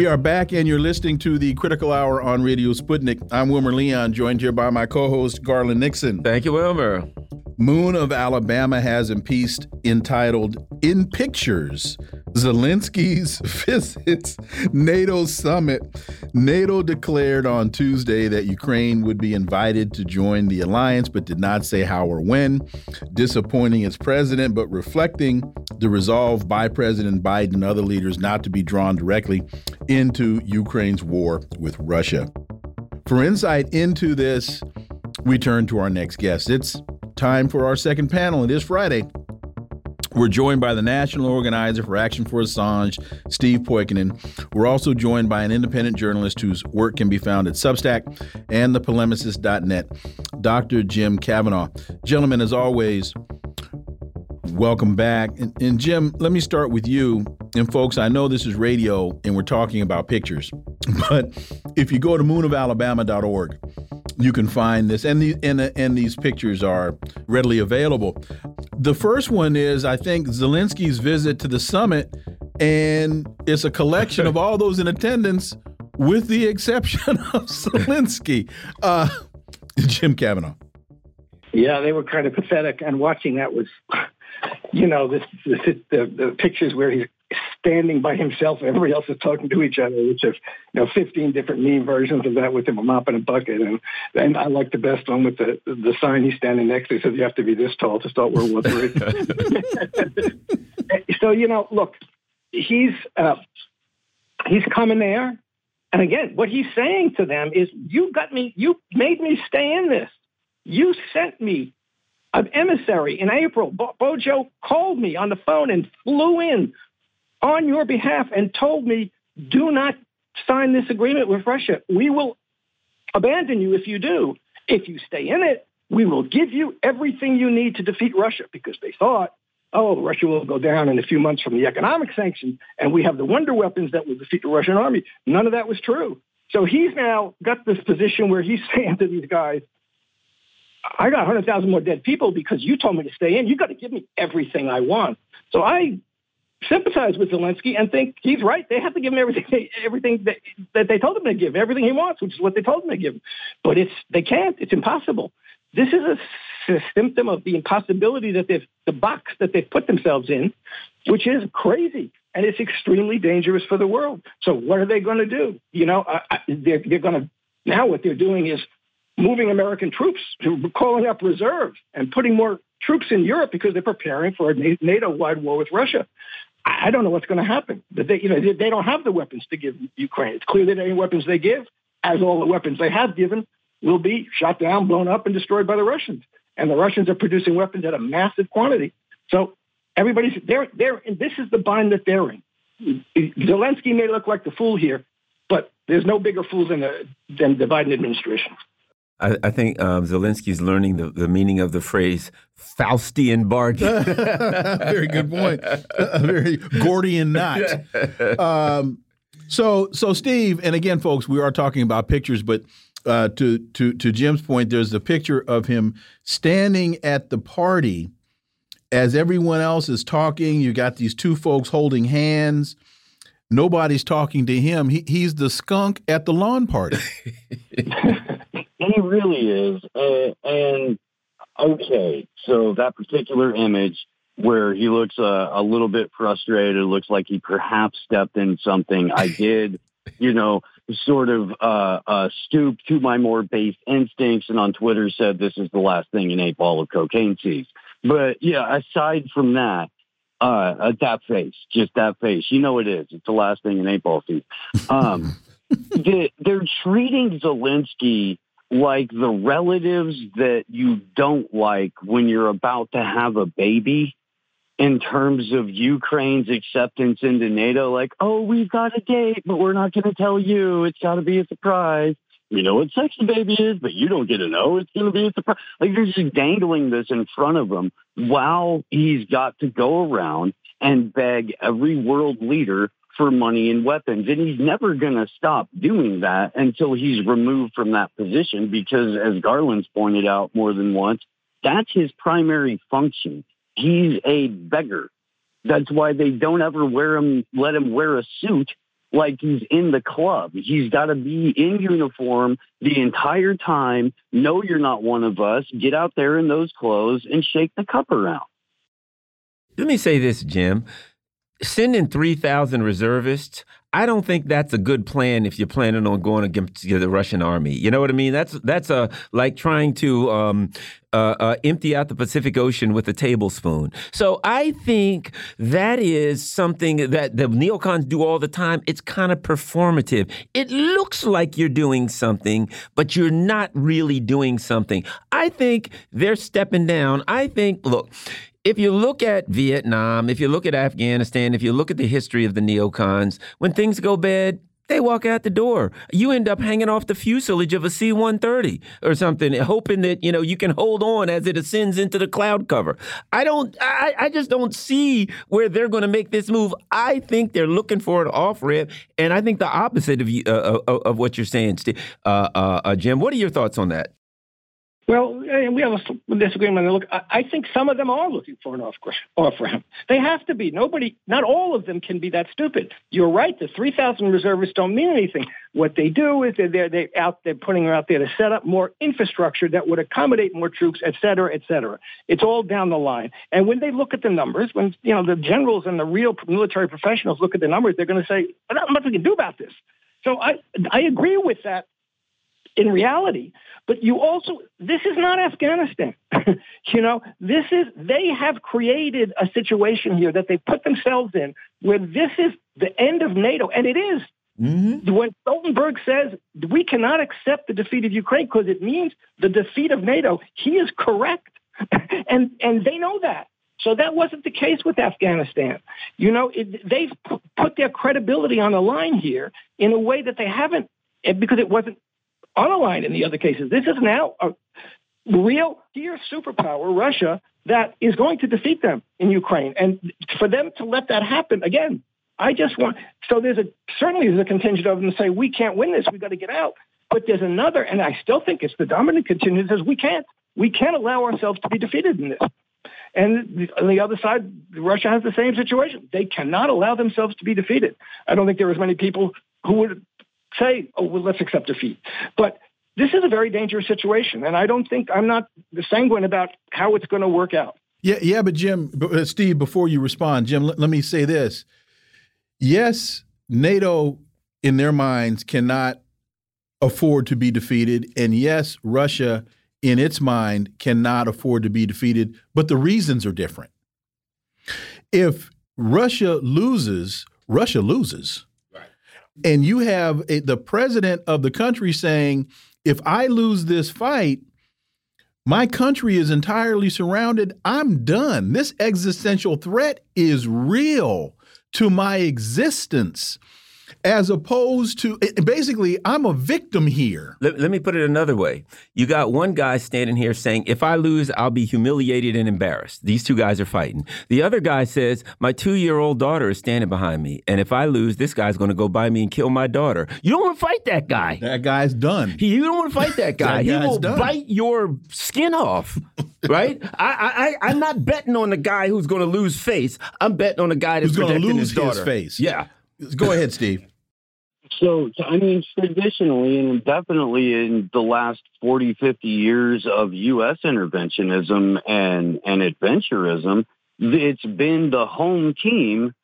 We are back, and you're listening to the Critical Hour on Radio Sputnik. I'm Wilmer Leon, joined here by my co host, Garland Nixon. Thank you, Wilmer. Moon of Alabama has a piece entitled In Pictures Zelensky's Visits NATO Summit. NATO declared on Tuesday that Ukraine would be invited to join the alliance, but did not say how or when, disappointing its president, but reflecting the resolve by President Biden and other leaders not to be drawn directly into Ukraine's war with Russia. For insight into this, we turn to our next guest. It's time for our second panel. It is Friday. We're joined by the national organizer for Action for Assange, Steve Poikonen. We're also joined by an independent journalist whose work can be found at Substack and thepolemicist.net, Dr. Jim Kavanagh. Gentlemen, as always, welcome back. And, and, Jim, let me start with you. And folks, I know this is radio and we're talking about pictures, but if you go to moonofalabama.org, you can find this, and the and, and these pictures are readily available. The first one is, I think, Zelensky's visit to the summit, and it's a collection of all those in attendance, with the exception of Zelensky. Uh, Jim Kavanagh. Yeah, they were kind of pathetic, and watching that was, you know, this, this the, the pictures where he's standing by himself. Everybody else is talking to each other, which is you know 15 different meme versions of that with him a mop and a bucket. And and I like the best one with the the sign he's standing next to. says you have to be this tall to start World War Three. so you know, look, he's uh, he's coming there. And again, what he's saying to them is, "You got me. You made me stay in this. You sent me an emissary in April. Bo- Bojo called me on the phone and flew in on your behalf and told me, do not sign this agreement with Russia. We will abandon you if you do. If you stay in it, we will give you everything you need to defeat Russia because they thought, oh, Russia will go down in a few months from the economic sanctions and we have the wonder weapons that will defeat the Russian army. None of that was true. So he's now got this position where he's saying to these guys, I got 100,000 more dead people because you told me to stay in. You got to give me everything I want. So I sympathize with Zelensky and think he's right. They have to give him everything, everything that, that they told him to give, everything he wants, which is what they told him to give. But it's they can't. It's impossible. This is a, a symptom of the impossibility that they've the box that they've put themselves in, which is crazy and it's extremely dangerous for the world. So what are they going to do? You know, I, they're they're going to now what they're doing is moving American troops, calling up reserves and putting more troops in Europe because they're preparing for a NATO-wide war with Russia. I don't know what's going to happen. But they, you know, they don't have the weapons to give Ukraine. It's clear that any weapons they give, as all the weapons they have given, will be shot down, blown up, and destroyed by the Russians. And the Russians are producing weapons at a massive quantity. So everybody's they're they're this is the bind that they're in. Zelensky may look like the fool here, but there's no bigger fool than the than the Biden administration. I, I think um, Zelensky's learning the, the meaning of the phrase Faustian bargain. very good point. A very Gordian knot. Um, so, so Steve, and again, folks, we are talking about pictures, but uh, to to to Jim's point, there's a picture of him standing at the party as everyone else is talking. You got these two folks holding hands. Nobody's talking to him. He, he's the skunk at the lawn party. he really is. Uh, and okay, so that particular image where he looks uh, a little bit frustrated, looks like he perhaps stepped in something. I did, you know, sort of uh, uh, stoop to my more base instincts, and on Twitter said this is the last thing an eight ball of cocaine sees. But yeah, aside from that, uh, that face, just that face, you know it is. It's the last thing an eight ball sees. Um, they, they're treating Zelensky like the relatives that you don't like when you're about to have a baby in terms of Ukraine's acceptance into NATO. Like, oh, we've got a date, but we're not going to tell you. It's got to be a surprise. You know what sex the baby is, but you don't get to know. It's going to be a surprise. Like, you're just dangling this in front of him while he's got to go around and beg every world leader for money and weapons. And he's never going to stop doing that until he's removed from that position because, as Garland's pointed out more than once, that's his primary function. He's a beggar. That's why they don't ever wear him, let him wear a suit like he's in the club. He's got to be in uniform the entire time. No, you're not one of us. Get out there in those clothes and shake the cup around. Let me say this, Jim sending 3,000 reservists, I don't think that's a good plan if you're planning on going against the Russian army. You know what I mean? That's that's a like trying to um, uh, uh, empty out the Pacific Ocean with a tablespoon. So I think that is something that the neocons do all the time. It's kind of performative. It looks like you're doing something, but you're not really doing something. I think they're stepping down. I think, look, if you look at Vietnam, if you look at Afghanistan, if you look at the history of the neocons, when things go bad, they walk out the door. You end up hanging off the fuselage of a C-130 or something, hoping that you know you can hold on as it ascends into the cloud cover. I don't. I, I just don't see where they're going to make this move. I think they're looking for an off ramp, and I think the opposite of you, uh, of, of, what you're saying, uh, uh, uh, Jim. What are your thoughts on that? Well, we have a disagreement. Look, I think some of them are looking for an off, ramp. They have to be. Nobody, not all of them can be that stupid. You're right. The 3,000 reservists don't mean anything. What they do is they're, they're, they're out there putting them out there to set up more infrastructure that would accommodate more troops, et cetera, et cetera. It's all down the line. And when they look at the numbers, when you know the generals and the real military professionals look at the numbers, they're going to say, "Not much we can do about this." So I I agree with that in reality. But you also, this is not Afghanistan. you know, this is, they have created a situation here that they put themselves in where this is the end of NATO. And it is. Mm-hmm. When Stoltenberg says we cannot accept the defeat of Ukraine because it means the defeat of NATO, he is correct. and, and they know that. So that wasn't the case with Afghanistan. You know, it, they've put their credibility on the line here in a way that they haven't, because it wasn't line in the other cases. This is now a real dear superpower, Russia, that is going to defeat them in Ukraine. And for them to let that happen again, I just want so there's a certainly there's a contingent of them to say we can't win this, we got to get out. But there's another, and I still think it's the dominant contingent that says we can't. We can't allow ourselves to be defeated in this. And on the other side, Russia has the same situation. They cannot allow themselves to be defeated. I don't think there are as many people who would say, oh, well, let's accept defeat. But this is a very dangerous situation. And I don't think I'm not sanguine about how it's going to work out. Yeah, yeah, but Jim, uh, Steve, before you respond, Jim, let, let me say this. Yes, NATO, in their minds, cannot afford to be defeated. And yes, Russia, in its mind, cannot afford to be defeated, but the reasons are different. If Russia loses, Russia loses. And you have a, the president of the country saying, if I lose this fight, my country is entirely surrounded. I'm done. This existential threat is real to my existence as opposed to basically I'm a victim here. Let, let, me put it another way. You got one guy standing here saying, if I lose, I'll be humiliated and embarrassed. These two guys are fighting. The other guy says, my two year old daughter is standing behind me. And if I lose, this guy's going to go by me and kill my daughter. You don't want to fight that guy. That guy's done. He, you don't want to fight that guy. that he will done. bite your skin off. right? I, I, I'm not betting on the guy who's going to lose face. I'm betting on the guy that's who's going to lose his, daughter. his face. Yeah. Go ahead, Steve. So, I mean, traditionally and definitely in the last 40, 50 years of U.S. interventionism and, and adventurism, it's been the home team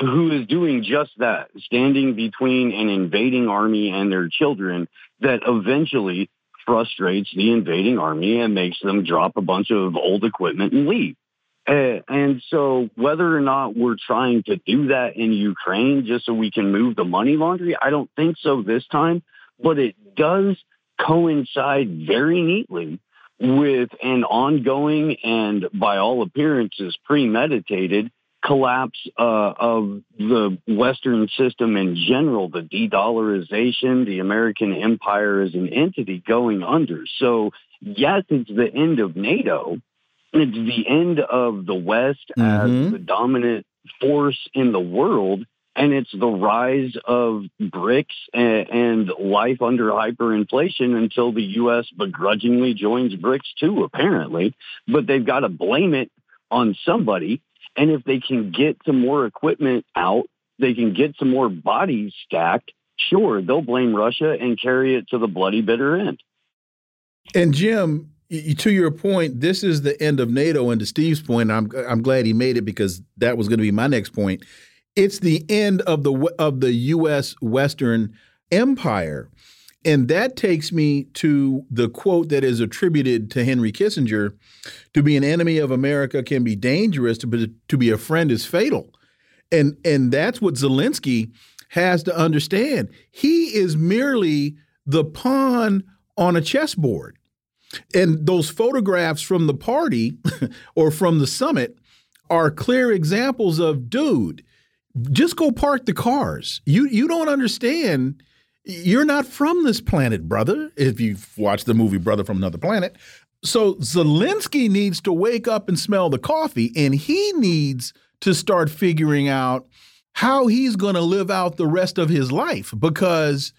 who is doing just that, standing between an invading army and their children that eventually frustrates the invading army and makes them drop a bunch of old equipment and leave. Uh, and so whether or not we're trying to do that in Ukraine just so we can move the money laundry, I don't think so this time, but it does coincide very neatly with an ongoing and by all appearances premeditated collapse uh, of the Western system in general, the de-dollarization, the American empire as an entity going under. So yes, it's the end of NATO, it's the end of the West mm-hmm. as the dominant force in the world. And it's the rise of BRICS and, and life under hyperinflation until the U.S. begrudgingly joins BRICS too, apparently. But they've got to blame it on somebody. And if they can get some more equipment out, they can get some more bodies stacked, sure, they'll blame Russia and carry it to the bloody bitter end. And Jim, to your point, this is the end of NATO. And to Steve's point, I'm I'm glad he made it because that was going to be my next point. It's the end of the of the U.S. Western Empire, and that takes me to the quote that is attributed to Henry Kissinger: "To be an enemy of America can be dangerous, to be, to be a friend is fatal." And and that's what Zelensky has to understand. He is merely the pawn on a chessboard and those photographs from the party or from the summit are clear examples of, dude, just go park the cars. You you don't understand. You're not from this planet, brother. If you've watched the movie Brother from Another Planet. So Zelensky needs to wake up and smell the coffee, and he needs to start figuring out how he's going to live out the rest of his life because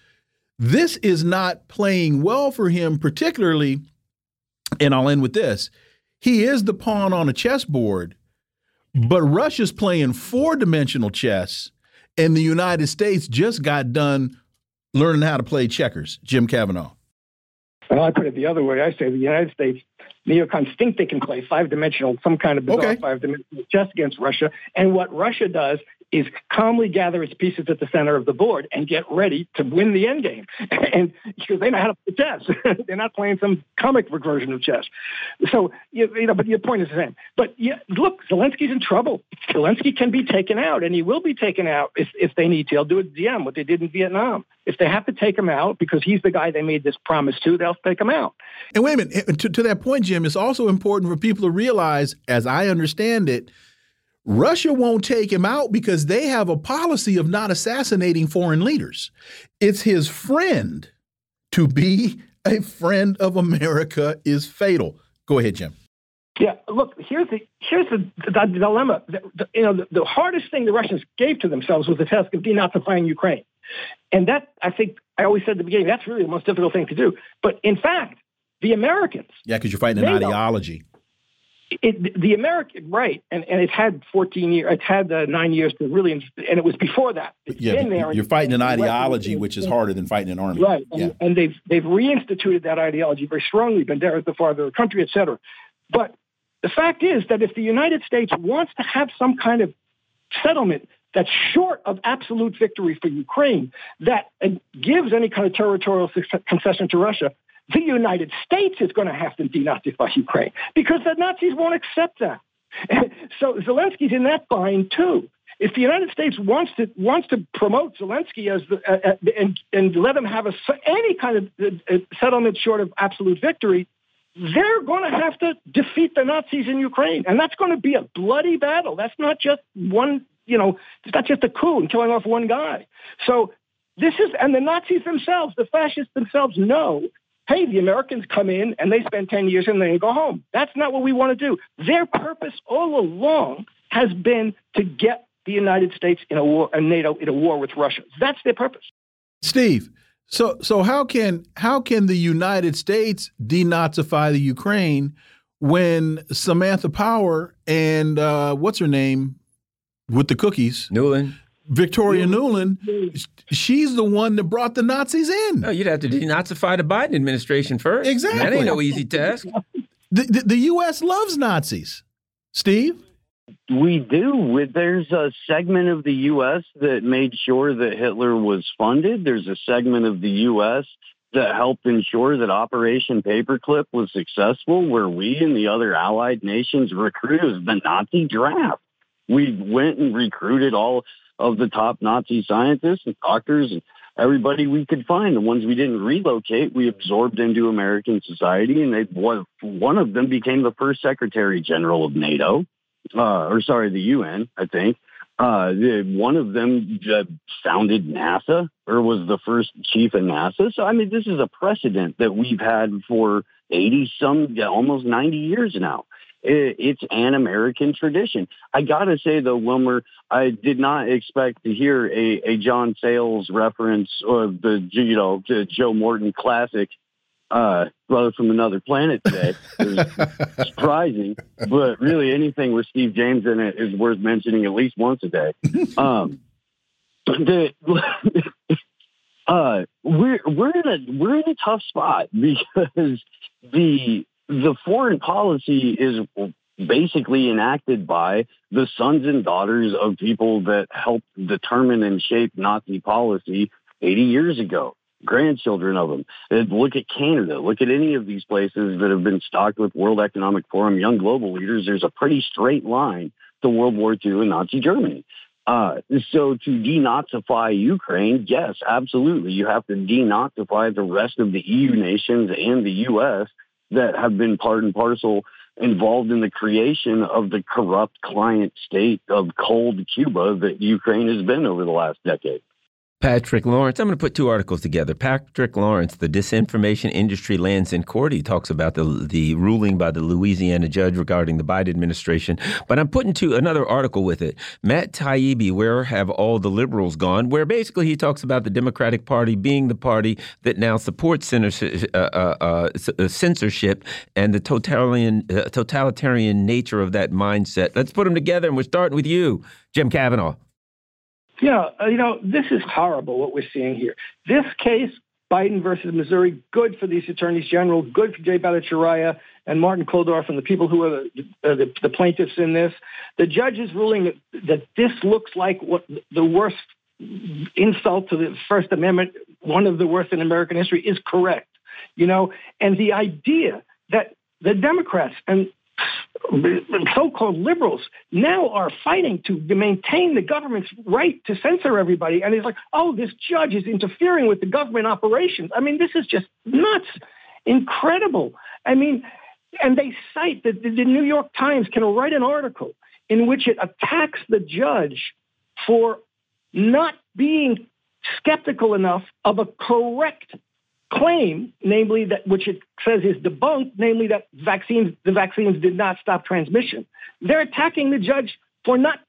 this is not playing well for him, particularly and I'll end with this. He is the pawn on a chessboard, but Russia's playing four dimensional chess, and the United States just got done learning how to play checkers. Jim Kavanagh. Well, I put it the other way. I say the United States neocons think they can play five dimensional, some kind of bizarre okay. five dimensional chess against Russia. And what Russia does is calmly gather its pieces at the center of the board and get ready to win the end game. And because they know how to play chess, they're not playing some comic book version of chess. So you, you know, but your point is the same. But yeah, look, Zelensky's in trouble. Zelensky can be taken out, and he will be taken out if, if they need to. They'll do it Diem, what they did in Vietnam. If they have to take him out because he's the guy they made this promise to, they'll take him out. And wait a minute, to, to that point, Jim, it's also important for people to realize, as I understand it Russia won't take him out because they have a policy of not assassinating foreign leaders. It's his friend. To be a friend of America is fatal. Go ahead, Jim. Yeah, look, here's the here's the, the dilemma. The, the, you know, the, the, hardest thing the Russians gave to themselves was the task of denazifying Ukraine, and that I think I always said at the beginning that's really the most difficult thing to do. But in fact, the Americans. Yeah, because you're fighting an ideology. It, the American right, and, and it's had 14 years. it had uh, nine years to really, and it was before that. It's Yeah, been there. you're fighting an ideology, which is harder than fighting an army. Right, and, Yeah. and they've they've reinstituted that ideology very strongly. Is the father of the country, et cetera. But the fact is that if the United States wants to have some kind of settlement that's short of absolute victory for Ukraine, that uh, gives any kind of territorial concession to Russia, the United States is going to have to denazify Ukraine because the Nazis won't accept that. so Zelensky's in that bind too. If the United States wants to wants to promote Zelensky as the uh, uh, and and let him have a any kind of uh, uh, settlement short of absolute victory, they're going to have to defeat the Nazis in Ukraine, and that's going to be a bloody battle. That's not just one, you know, it's not just a coup and killing off one guy. So this is, and the Nazis themselves, the fascists themselves know. Hey, the Americans come in and they spend 10 years and they go home. That's not what we want to do. Their purpose all along has been to get the United States in a war, and NATO in a war with Russia. That's their purpose. Steve, so so how can how can the United States denazify the Ukraine when Samantha Power and uh, what's her name with the cookies, Nuland. Victoria Nuland, she's the one that brought the Nazis in. No, you'd have to denazify the Biden administration first. Exactly. That ain't no easy task. The, the, the U.S. loves Nazis. Steve, We do. There's a segment of the U.S. that made sure that Hitler was funded. There's a segment of the U.S. that helped ensure that Operation Paperclip was successful, where we and the other allied nations recruited the Nazi draft. We went and recruited all of the top Nazi scientists and doctors and everybody we could find. The ones we didn't relocate, we absorbed into American society, and they one of them became the first Secretary General of NATO uh, or sorry, the UN, I think. Uh, the, one of them uh, founded NASA or was the first chief of NASA. So, I mean, this is a precedent that we've had for 80 some, almost 90 years now. It, it's an American tradition. I got to say, though, Wilmer, I did not expect to hear a, a John Sayles reference or the, you know, to Joe Morton classic uh, brother from another planet today. It was surprising, but really anything with Steve James in it is worth mentioning at least once a day. Um, the, uh, we're we're in a we're in a tough spot because the the foreign policy is basically enacted by the sons and daughters of people that helped determine and shape Nazi policy 80 years ago grandchildren of them. And look at Canada. Look at any of these places that have been stocked with World Economic Forum young global leaders. There's a pretty straight line to World War II and Nazi Germany. Uh, so to denazify Ukraine, yes, absolutely. You have to denazify the rest of the EU nations and the U.S. that have been part and parcel involved in the creation of the corrupt client state of cold Cuba that Ukraine has been over the last decade. Patrick Lawrence. I'm going to put two articles together. Patrick Lawrence, the disinformation industry lands in court. He talks about the the ruling by the Louisiana judge regarding the Biden administration. But I'm putting to another article with it. Matt Taibbi, where have all the liberals gone? Where basically he talks about the Democratic Party being the party that now supports censorship, uh, uh, uh, censorship and the totalitarian totalitarian nature of that mindset. Let's put them together, and we're starting with you, Jim Kavanagh. Yeah, uh, you know, this is horrible what we're seeing here. This case, Biden versus Missouri, good for these attorneys general, good for Jay Bhattacharya and Martin Kulldorff and the people who are the, uh, the, the plaintiffs in this. The judge is ruling that, that this looks like what the worst insult to the First Amendment, one of the worst in American history, is correct. You know, and the idea that the Democrats and so-called liberals now are fighting to maintain the government's right to censor everybody. And it's like, oh, this judge is interfering with the government operations. I mean, this is just nuts, incredible. I mean, and they cite that the New York Times can write an article in which it attacks the judge for not being skeptical enough of a correct claim, namely that which it says is debunked, namely that vaccines the vaccines did not stop transmission. They're attacking the judge for not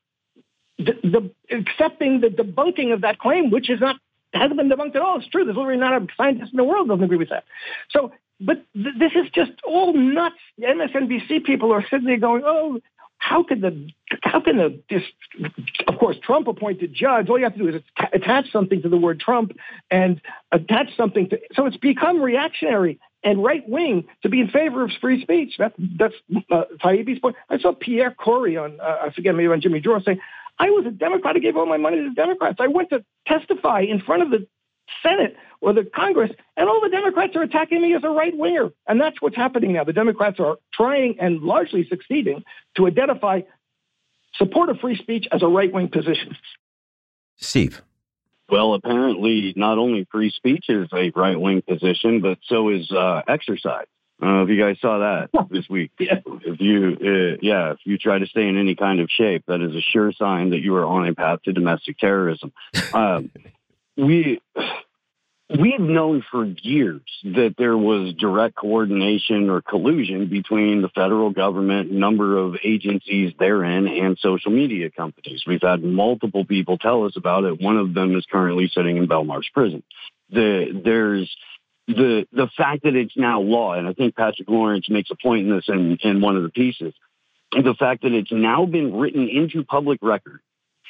the, the accepting the debunking of that claim, which is not hasn't been debunked at all. It's true. There's literally not a scientist in the world doesn't agree with that. So, but th- this is just all nuts. The MSNBC people are sitting there going, "Oh, how could the how can the this of course Trump appointed judge all you have to do is attach something to the word Trump and attach something to so it's become reactionary and right wing to be in favor of free speech. That's that's uh, Taibbi's point. I saw Pierre Kory on uh, I forget maybe on Jimmy Dore saying I was a Democrat. I gave all my money to the Democrats. I went to testify in front of the Senate or the Congress, and all the Democrats are attacking me as a right winger. And that's what's happening now. The Democrats are trying and largely succeeding to identify support of free speech as a right wing position. Steve. Well, apparently, not only free speech is a right wing position, but so is uh, exercise. I don't know if you guys saw that this week. Yeah. If you, uh, yeah, if you try to stay in any kind of shape, that is a sure sign that you are on a path to domestic terrorism. Um, we we've known for years that there was direct coordination or collusion between the federal government, number of agencies therein, and social media companies. We've had multiple people tell us about it. One of them is currently sitting in Belmarsh prison. The, there's the the fact that it's now law, and I think Patrick Lawrence makes a point in this in, in one of the pieces. The fact that it's now been written into public record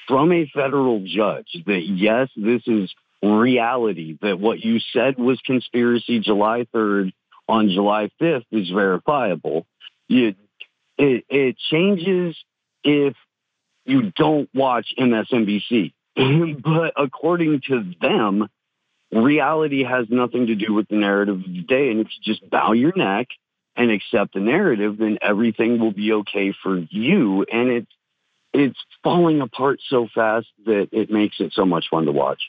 from a federal judge that yes, this is reality that what you said was conspiracy July 3rd on July 5th is verifiable. You, it, it changes if you don't watch MSNBC. but according to them, reality has nothing to do with the narrative of the day. And if you just bow your neck and accept the narrative, then everything will be okay for you. And it's it's falling apart so fast that it makes it so much fun to watch.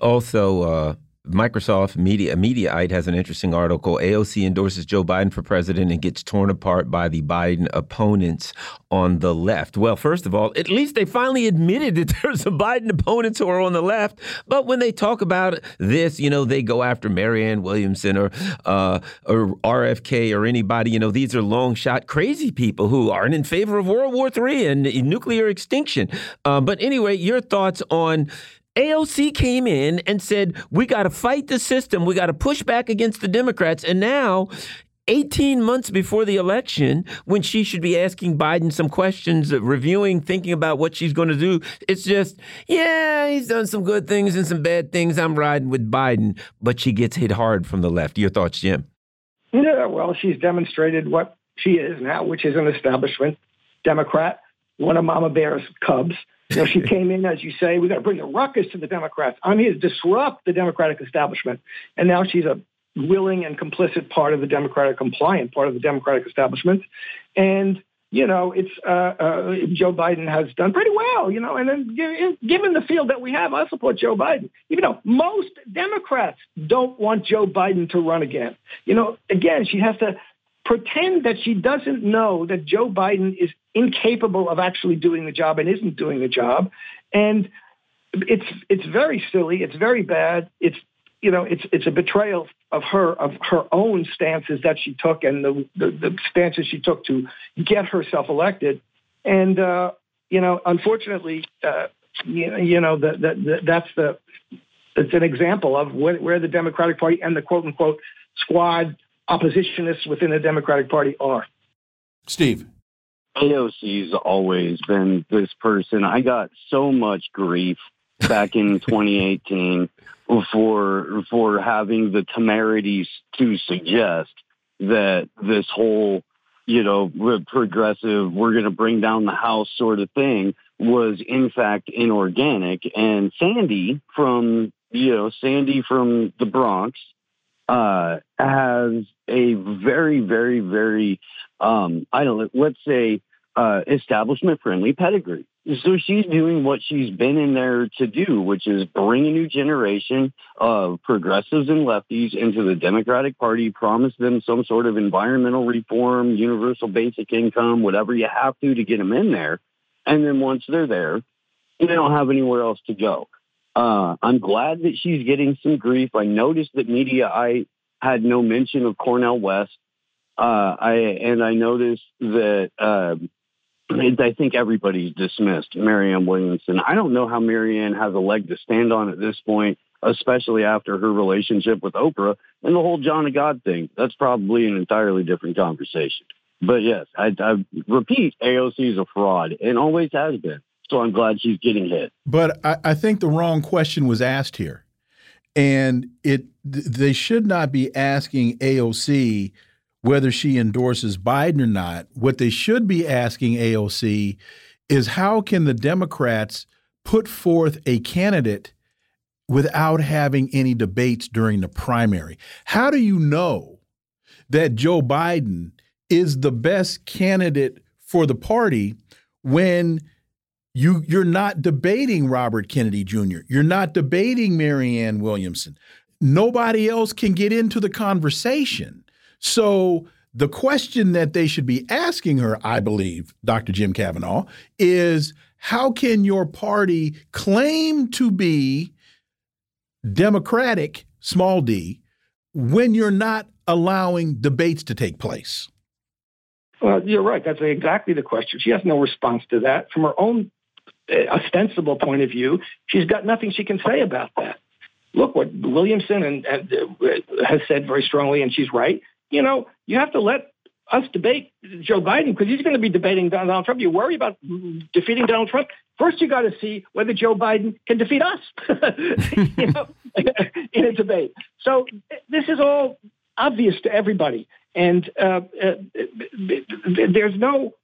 Also, uh, Microsoft Media Mediaite has an interesting article. AOC endorses Joe Biden for president and gets torn apart by the Biden opponents on the left. Well, first of all, at least they finally admitted that there's some Biden opponents who are on the left. But when they talk about this, you know, they go after Marianne Williamson or uh, or RFK or anybody. You know, these are long shot crazy people who aren't in favor of World War III and nuclear extinction. Uh, but anyway, your thoughts on AOC came in and said, we got to fight the system. We got to push back against the Democrats. And now, 18 months before the election, when she should be asking Biden some questions, reviewing, thinking about what she's going to do, it's just, yeah, he's done some good things and some bad things. I'm riding with Biden. But she gets hit hard from the left. Your thoughts, Jim? Yeah, well, she's demonstrated what she is now, which is an establishment Democrat, one of Mama Bear's cubs. You know, she came in, as you say, we got to bring the ruckus to the Democrats. I'm here to disrupt the Democratic establishment. And now she's a willing and complicit part of the Democratic, compliant part of the Democratic establishment. And, you know, it's uh, uh, Joe Biden has done pretty well, you know, and then given the field that we have, I support Joe Biden. Even though most Democrats don't want Joe Biden to run again. You know, again, she has to pretend that she doesn't know that Joe Biden is incapable of actually doing the job and isn't doing the job. And it's it's very silly. It's very bad. It's you know it's it's a betrayal of her of her own stances that she took and the the, the stances she took to get herself elected. And uh, you know, unfortunately, uh, you, you know that that that's the it's an example of where, where the Democratic Party and the quote unquote squad oppositionists within the Democratic Party are. Steve. AOC's always been this person. I got so much grief back in 2018 for for having the temerities to suggest that this whole you know progressive we're going to bring down the house sort of thing was in fact inorganic and sandy from you know sandy from the bronx uh, has a very, very, very, um, I don't know, let's say, uh, establishment friendly pedigree. So she's doing what she's been in there to do, which is bring a new generation of progressives and lefties into the Democratic Party, promise them some sort of environmental reform, universal basic income, whatever you have to to get them in there. And then once they're there, they don't have anywhere else to go. Uh, I'm glad that she's getting some grief. I noticed that Mediaite had no mention of Cornel West. Uh, I and I noticed that uh, I think everybody's dismissed Marianne Williamson. I don't know how Marianne has a leg to stand on at this point. especially after her relationship with Oprah and the whole John of God thing. That's probably an entirely different conversation. But yes, I, I repeat, AOC is a fraud and always has been. So I'm glad she's getting hit. But I, I think the wrong question was asked here, and it they should not be asking AOC whether she endorses Biden or not. What they should be asking AOC is how can the Democrats put forth a candidate without having any debates during the primary? How do you know that Joe Biden is the best candidate for the party when you you're not debating Robert Kennedy Jr. You're not debating Marianne Williamson. Nobody else can get into the conversation. So the question that they should be asking her, I believe, Dr. Jim Kavanagh, is how can your party claim to be democratic, small d, when you're not allowing debates to take place? Well, you're right. That's exactly the question. She has no response to that. From her own ostensible point of view, she's got nothing she can say about that. Look what Williamson and, and uh, has said very strongly, and she's right. You know, you have to let us debate Joe Biden because he's going to be debating Donald Trump. You worry about defeating Donald Trump. First, you got to see whether Joe Biden can defeat us know, in a debate. So this is all obvious to everybody, and uh, uh, there's no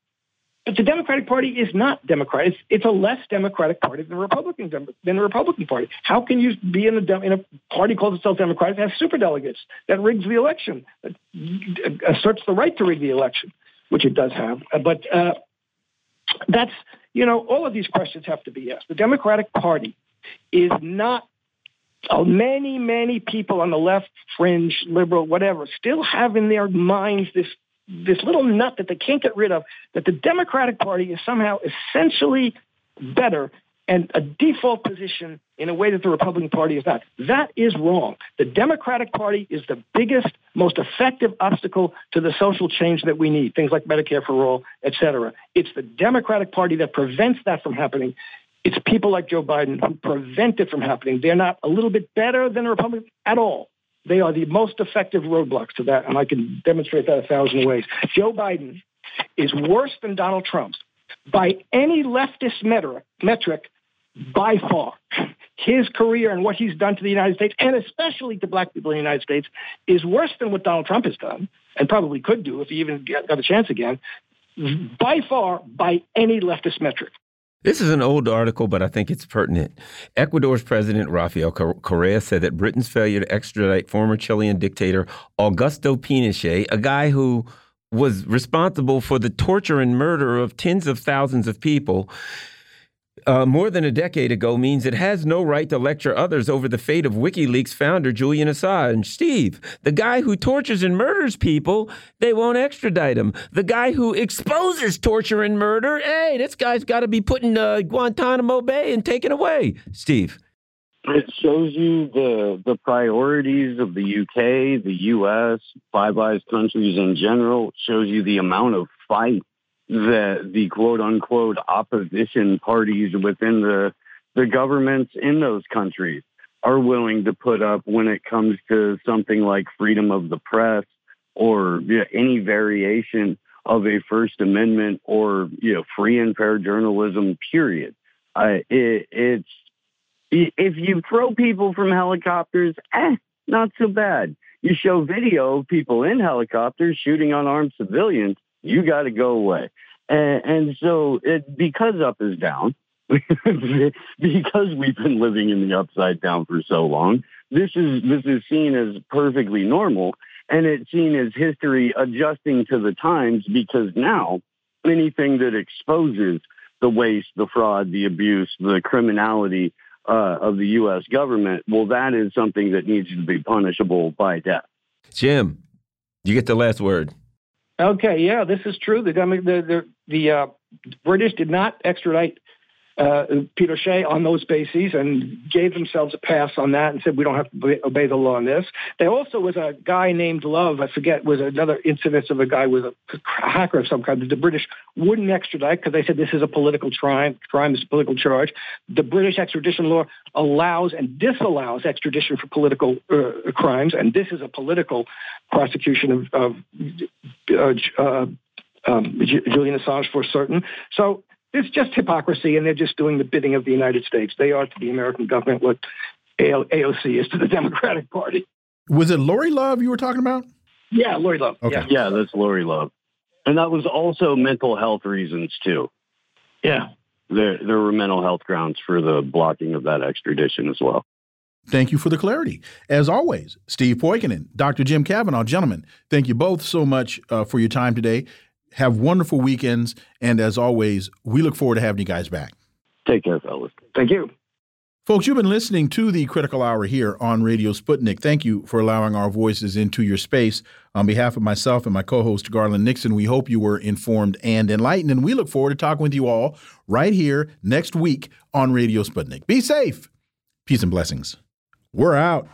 but the Democratic Party is not Democratic. It's, it's a less Democratic party than the Republican than the Republican Party. How can you be in a in a party called itself Democratic that has super delegates that rigs the election, that asserts the right to rig the election, which it does have. But uh, that's you know all of these questions have to be asked. The Democratic Party is not uh, many, many people on the left, fringe, liberal, whatever, still have in their minds this this little nut that they can't get rid of, that the Democratic Party is somehow essentially better and a default position in a way that the Republican Party is not. That is wrong. The Democratic Party is the biggest, most effective obstacle to the social change that we need, things like Medicare for all, et cetera. It's the Democratic Party that prevents that from happening. It's people like Joe Biden who prevent it from happening. They're not a little bit better than the Republicans at all. They are the most effective roadblocks to that, and I can demonstrate that a thousand ways. Joe Biden is worse than Donald Trump by any leftist metric by far. His career and what he's done to the United States, and especially to black people in the United States, is worse than what Donald Trump has done, and probably could do if he even got a chance again, by far, by any leftist metric. This is an old article, but I think it's pertinent. Ecuador's President Rafael Correa said that Britain's failure to extradite former Chilean dictator Augusto Pinochet, a guy who was responsible for the torture and murder of tens of thousands of people, uh, more than a decade ago means it has no right to lecture others over the fate of WikiLeaks founder Julian Assange. Steve, the guy who tortures and murders people, they won't extradite him. The guy who exposes torture and murder, hey, this guy's got to be put in uh, Guantanamo Bay and taken away. Steve. It shows you the the priorities of the UK, the US, Five Eyes countries in general. It shows you the amount of fight the the quote unquote opposition parties within the the governments in those countries are willing to put up when it comes to something like freedom of the press or you know, any variation of a First Amendment or you know free and fair journalism. Period. Uh, it, it's if you throw people from helicopters, eh, not so bad. You show video of people in helicopters shooting unarmed civilians you got to go away. And, and so, it, because up is down, because we've been living in the upside down for so long, this is this is seen as perfectly normal, and it's seen as history adjusting to the times. Because now, anything that exposes the waste, the fraud, the abuse, the criminality uh, of the U.S. government, well, that is something that needs to be punishable by death. Jim, you get the last word. Okay, yeah, this is true. The the the, the uh, British did not extradite uh, Pinochet on those bases and gave themselves a pass on that and said we don't have to obey the law on this. There also was a guy named Love, I forget, was another incident of a guy with a hacker of some kind the British wouldn't extradite because they said this is a political crime, crime is a political charge. The British extradition law allows and disallows extradition for political uh, crimes, and this is a political prosecution of, of uh, uh um, Julian Assange for certain. So it's just hypocrisy, and they're just doing the bidding of the United States. They are to the American government what AOC is to the Democratic Party. Was it Lauri Love you were talking about? Yeah, Lauri Love. Okay. Yeah, yeah that's Lauri Love. And that was also mental health reasons, too. Yeah. There, there were mental health grounds for the blocking of that extradition as well. Thank you for the clarity. As always, Steve Poikonen, Dr. Jim Kavanagh, gentlemen, thank you both so much uh, for your time today. Have wonderful weekends. And as always, we look forward to having you guys back. Take care, fellas. Thank you. Folks, you've been listening to the Critical Hour here on Radio Sputnik. Thank you for allowing our voices into your space. On behalf of myself and my co host, Garland Nixon, we hope you were informed and enlightened. And we look forward to talking with you all right here next week on Radio Sputnik. Be safe. Peace and blessings. We're out.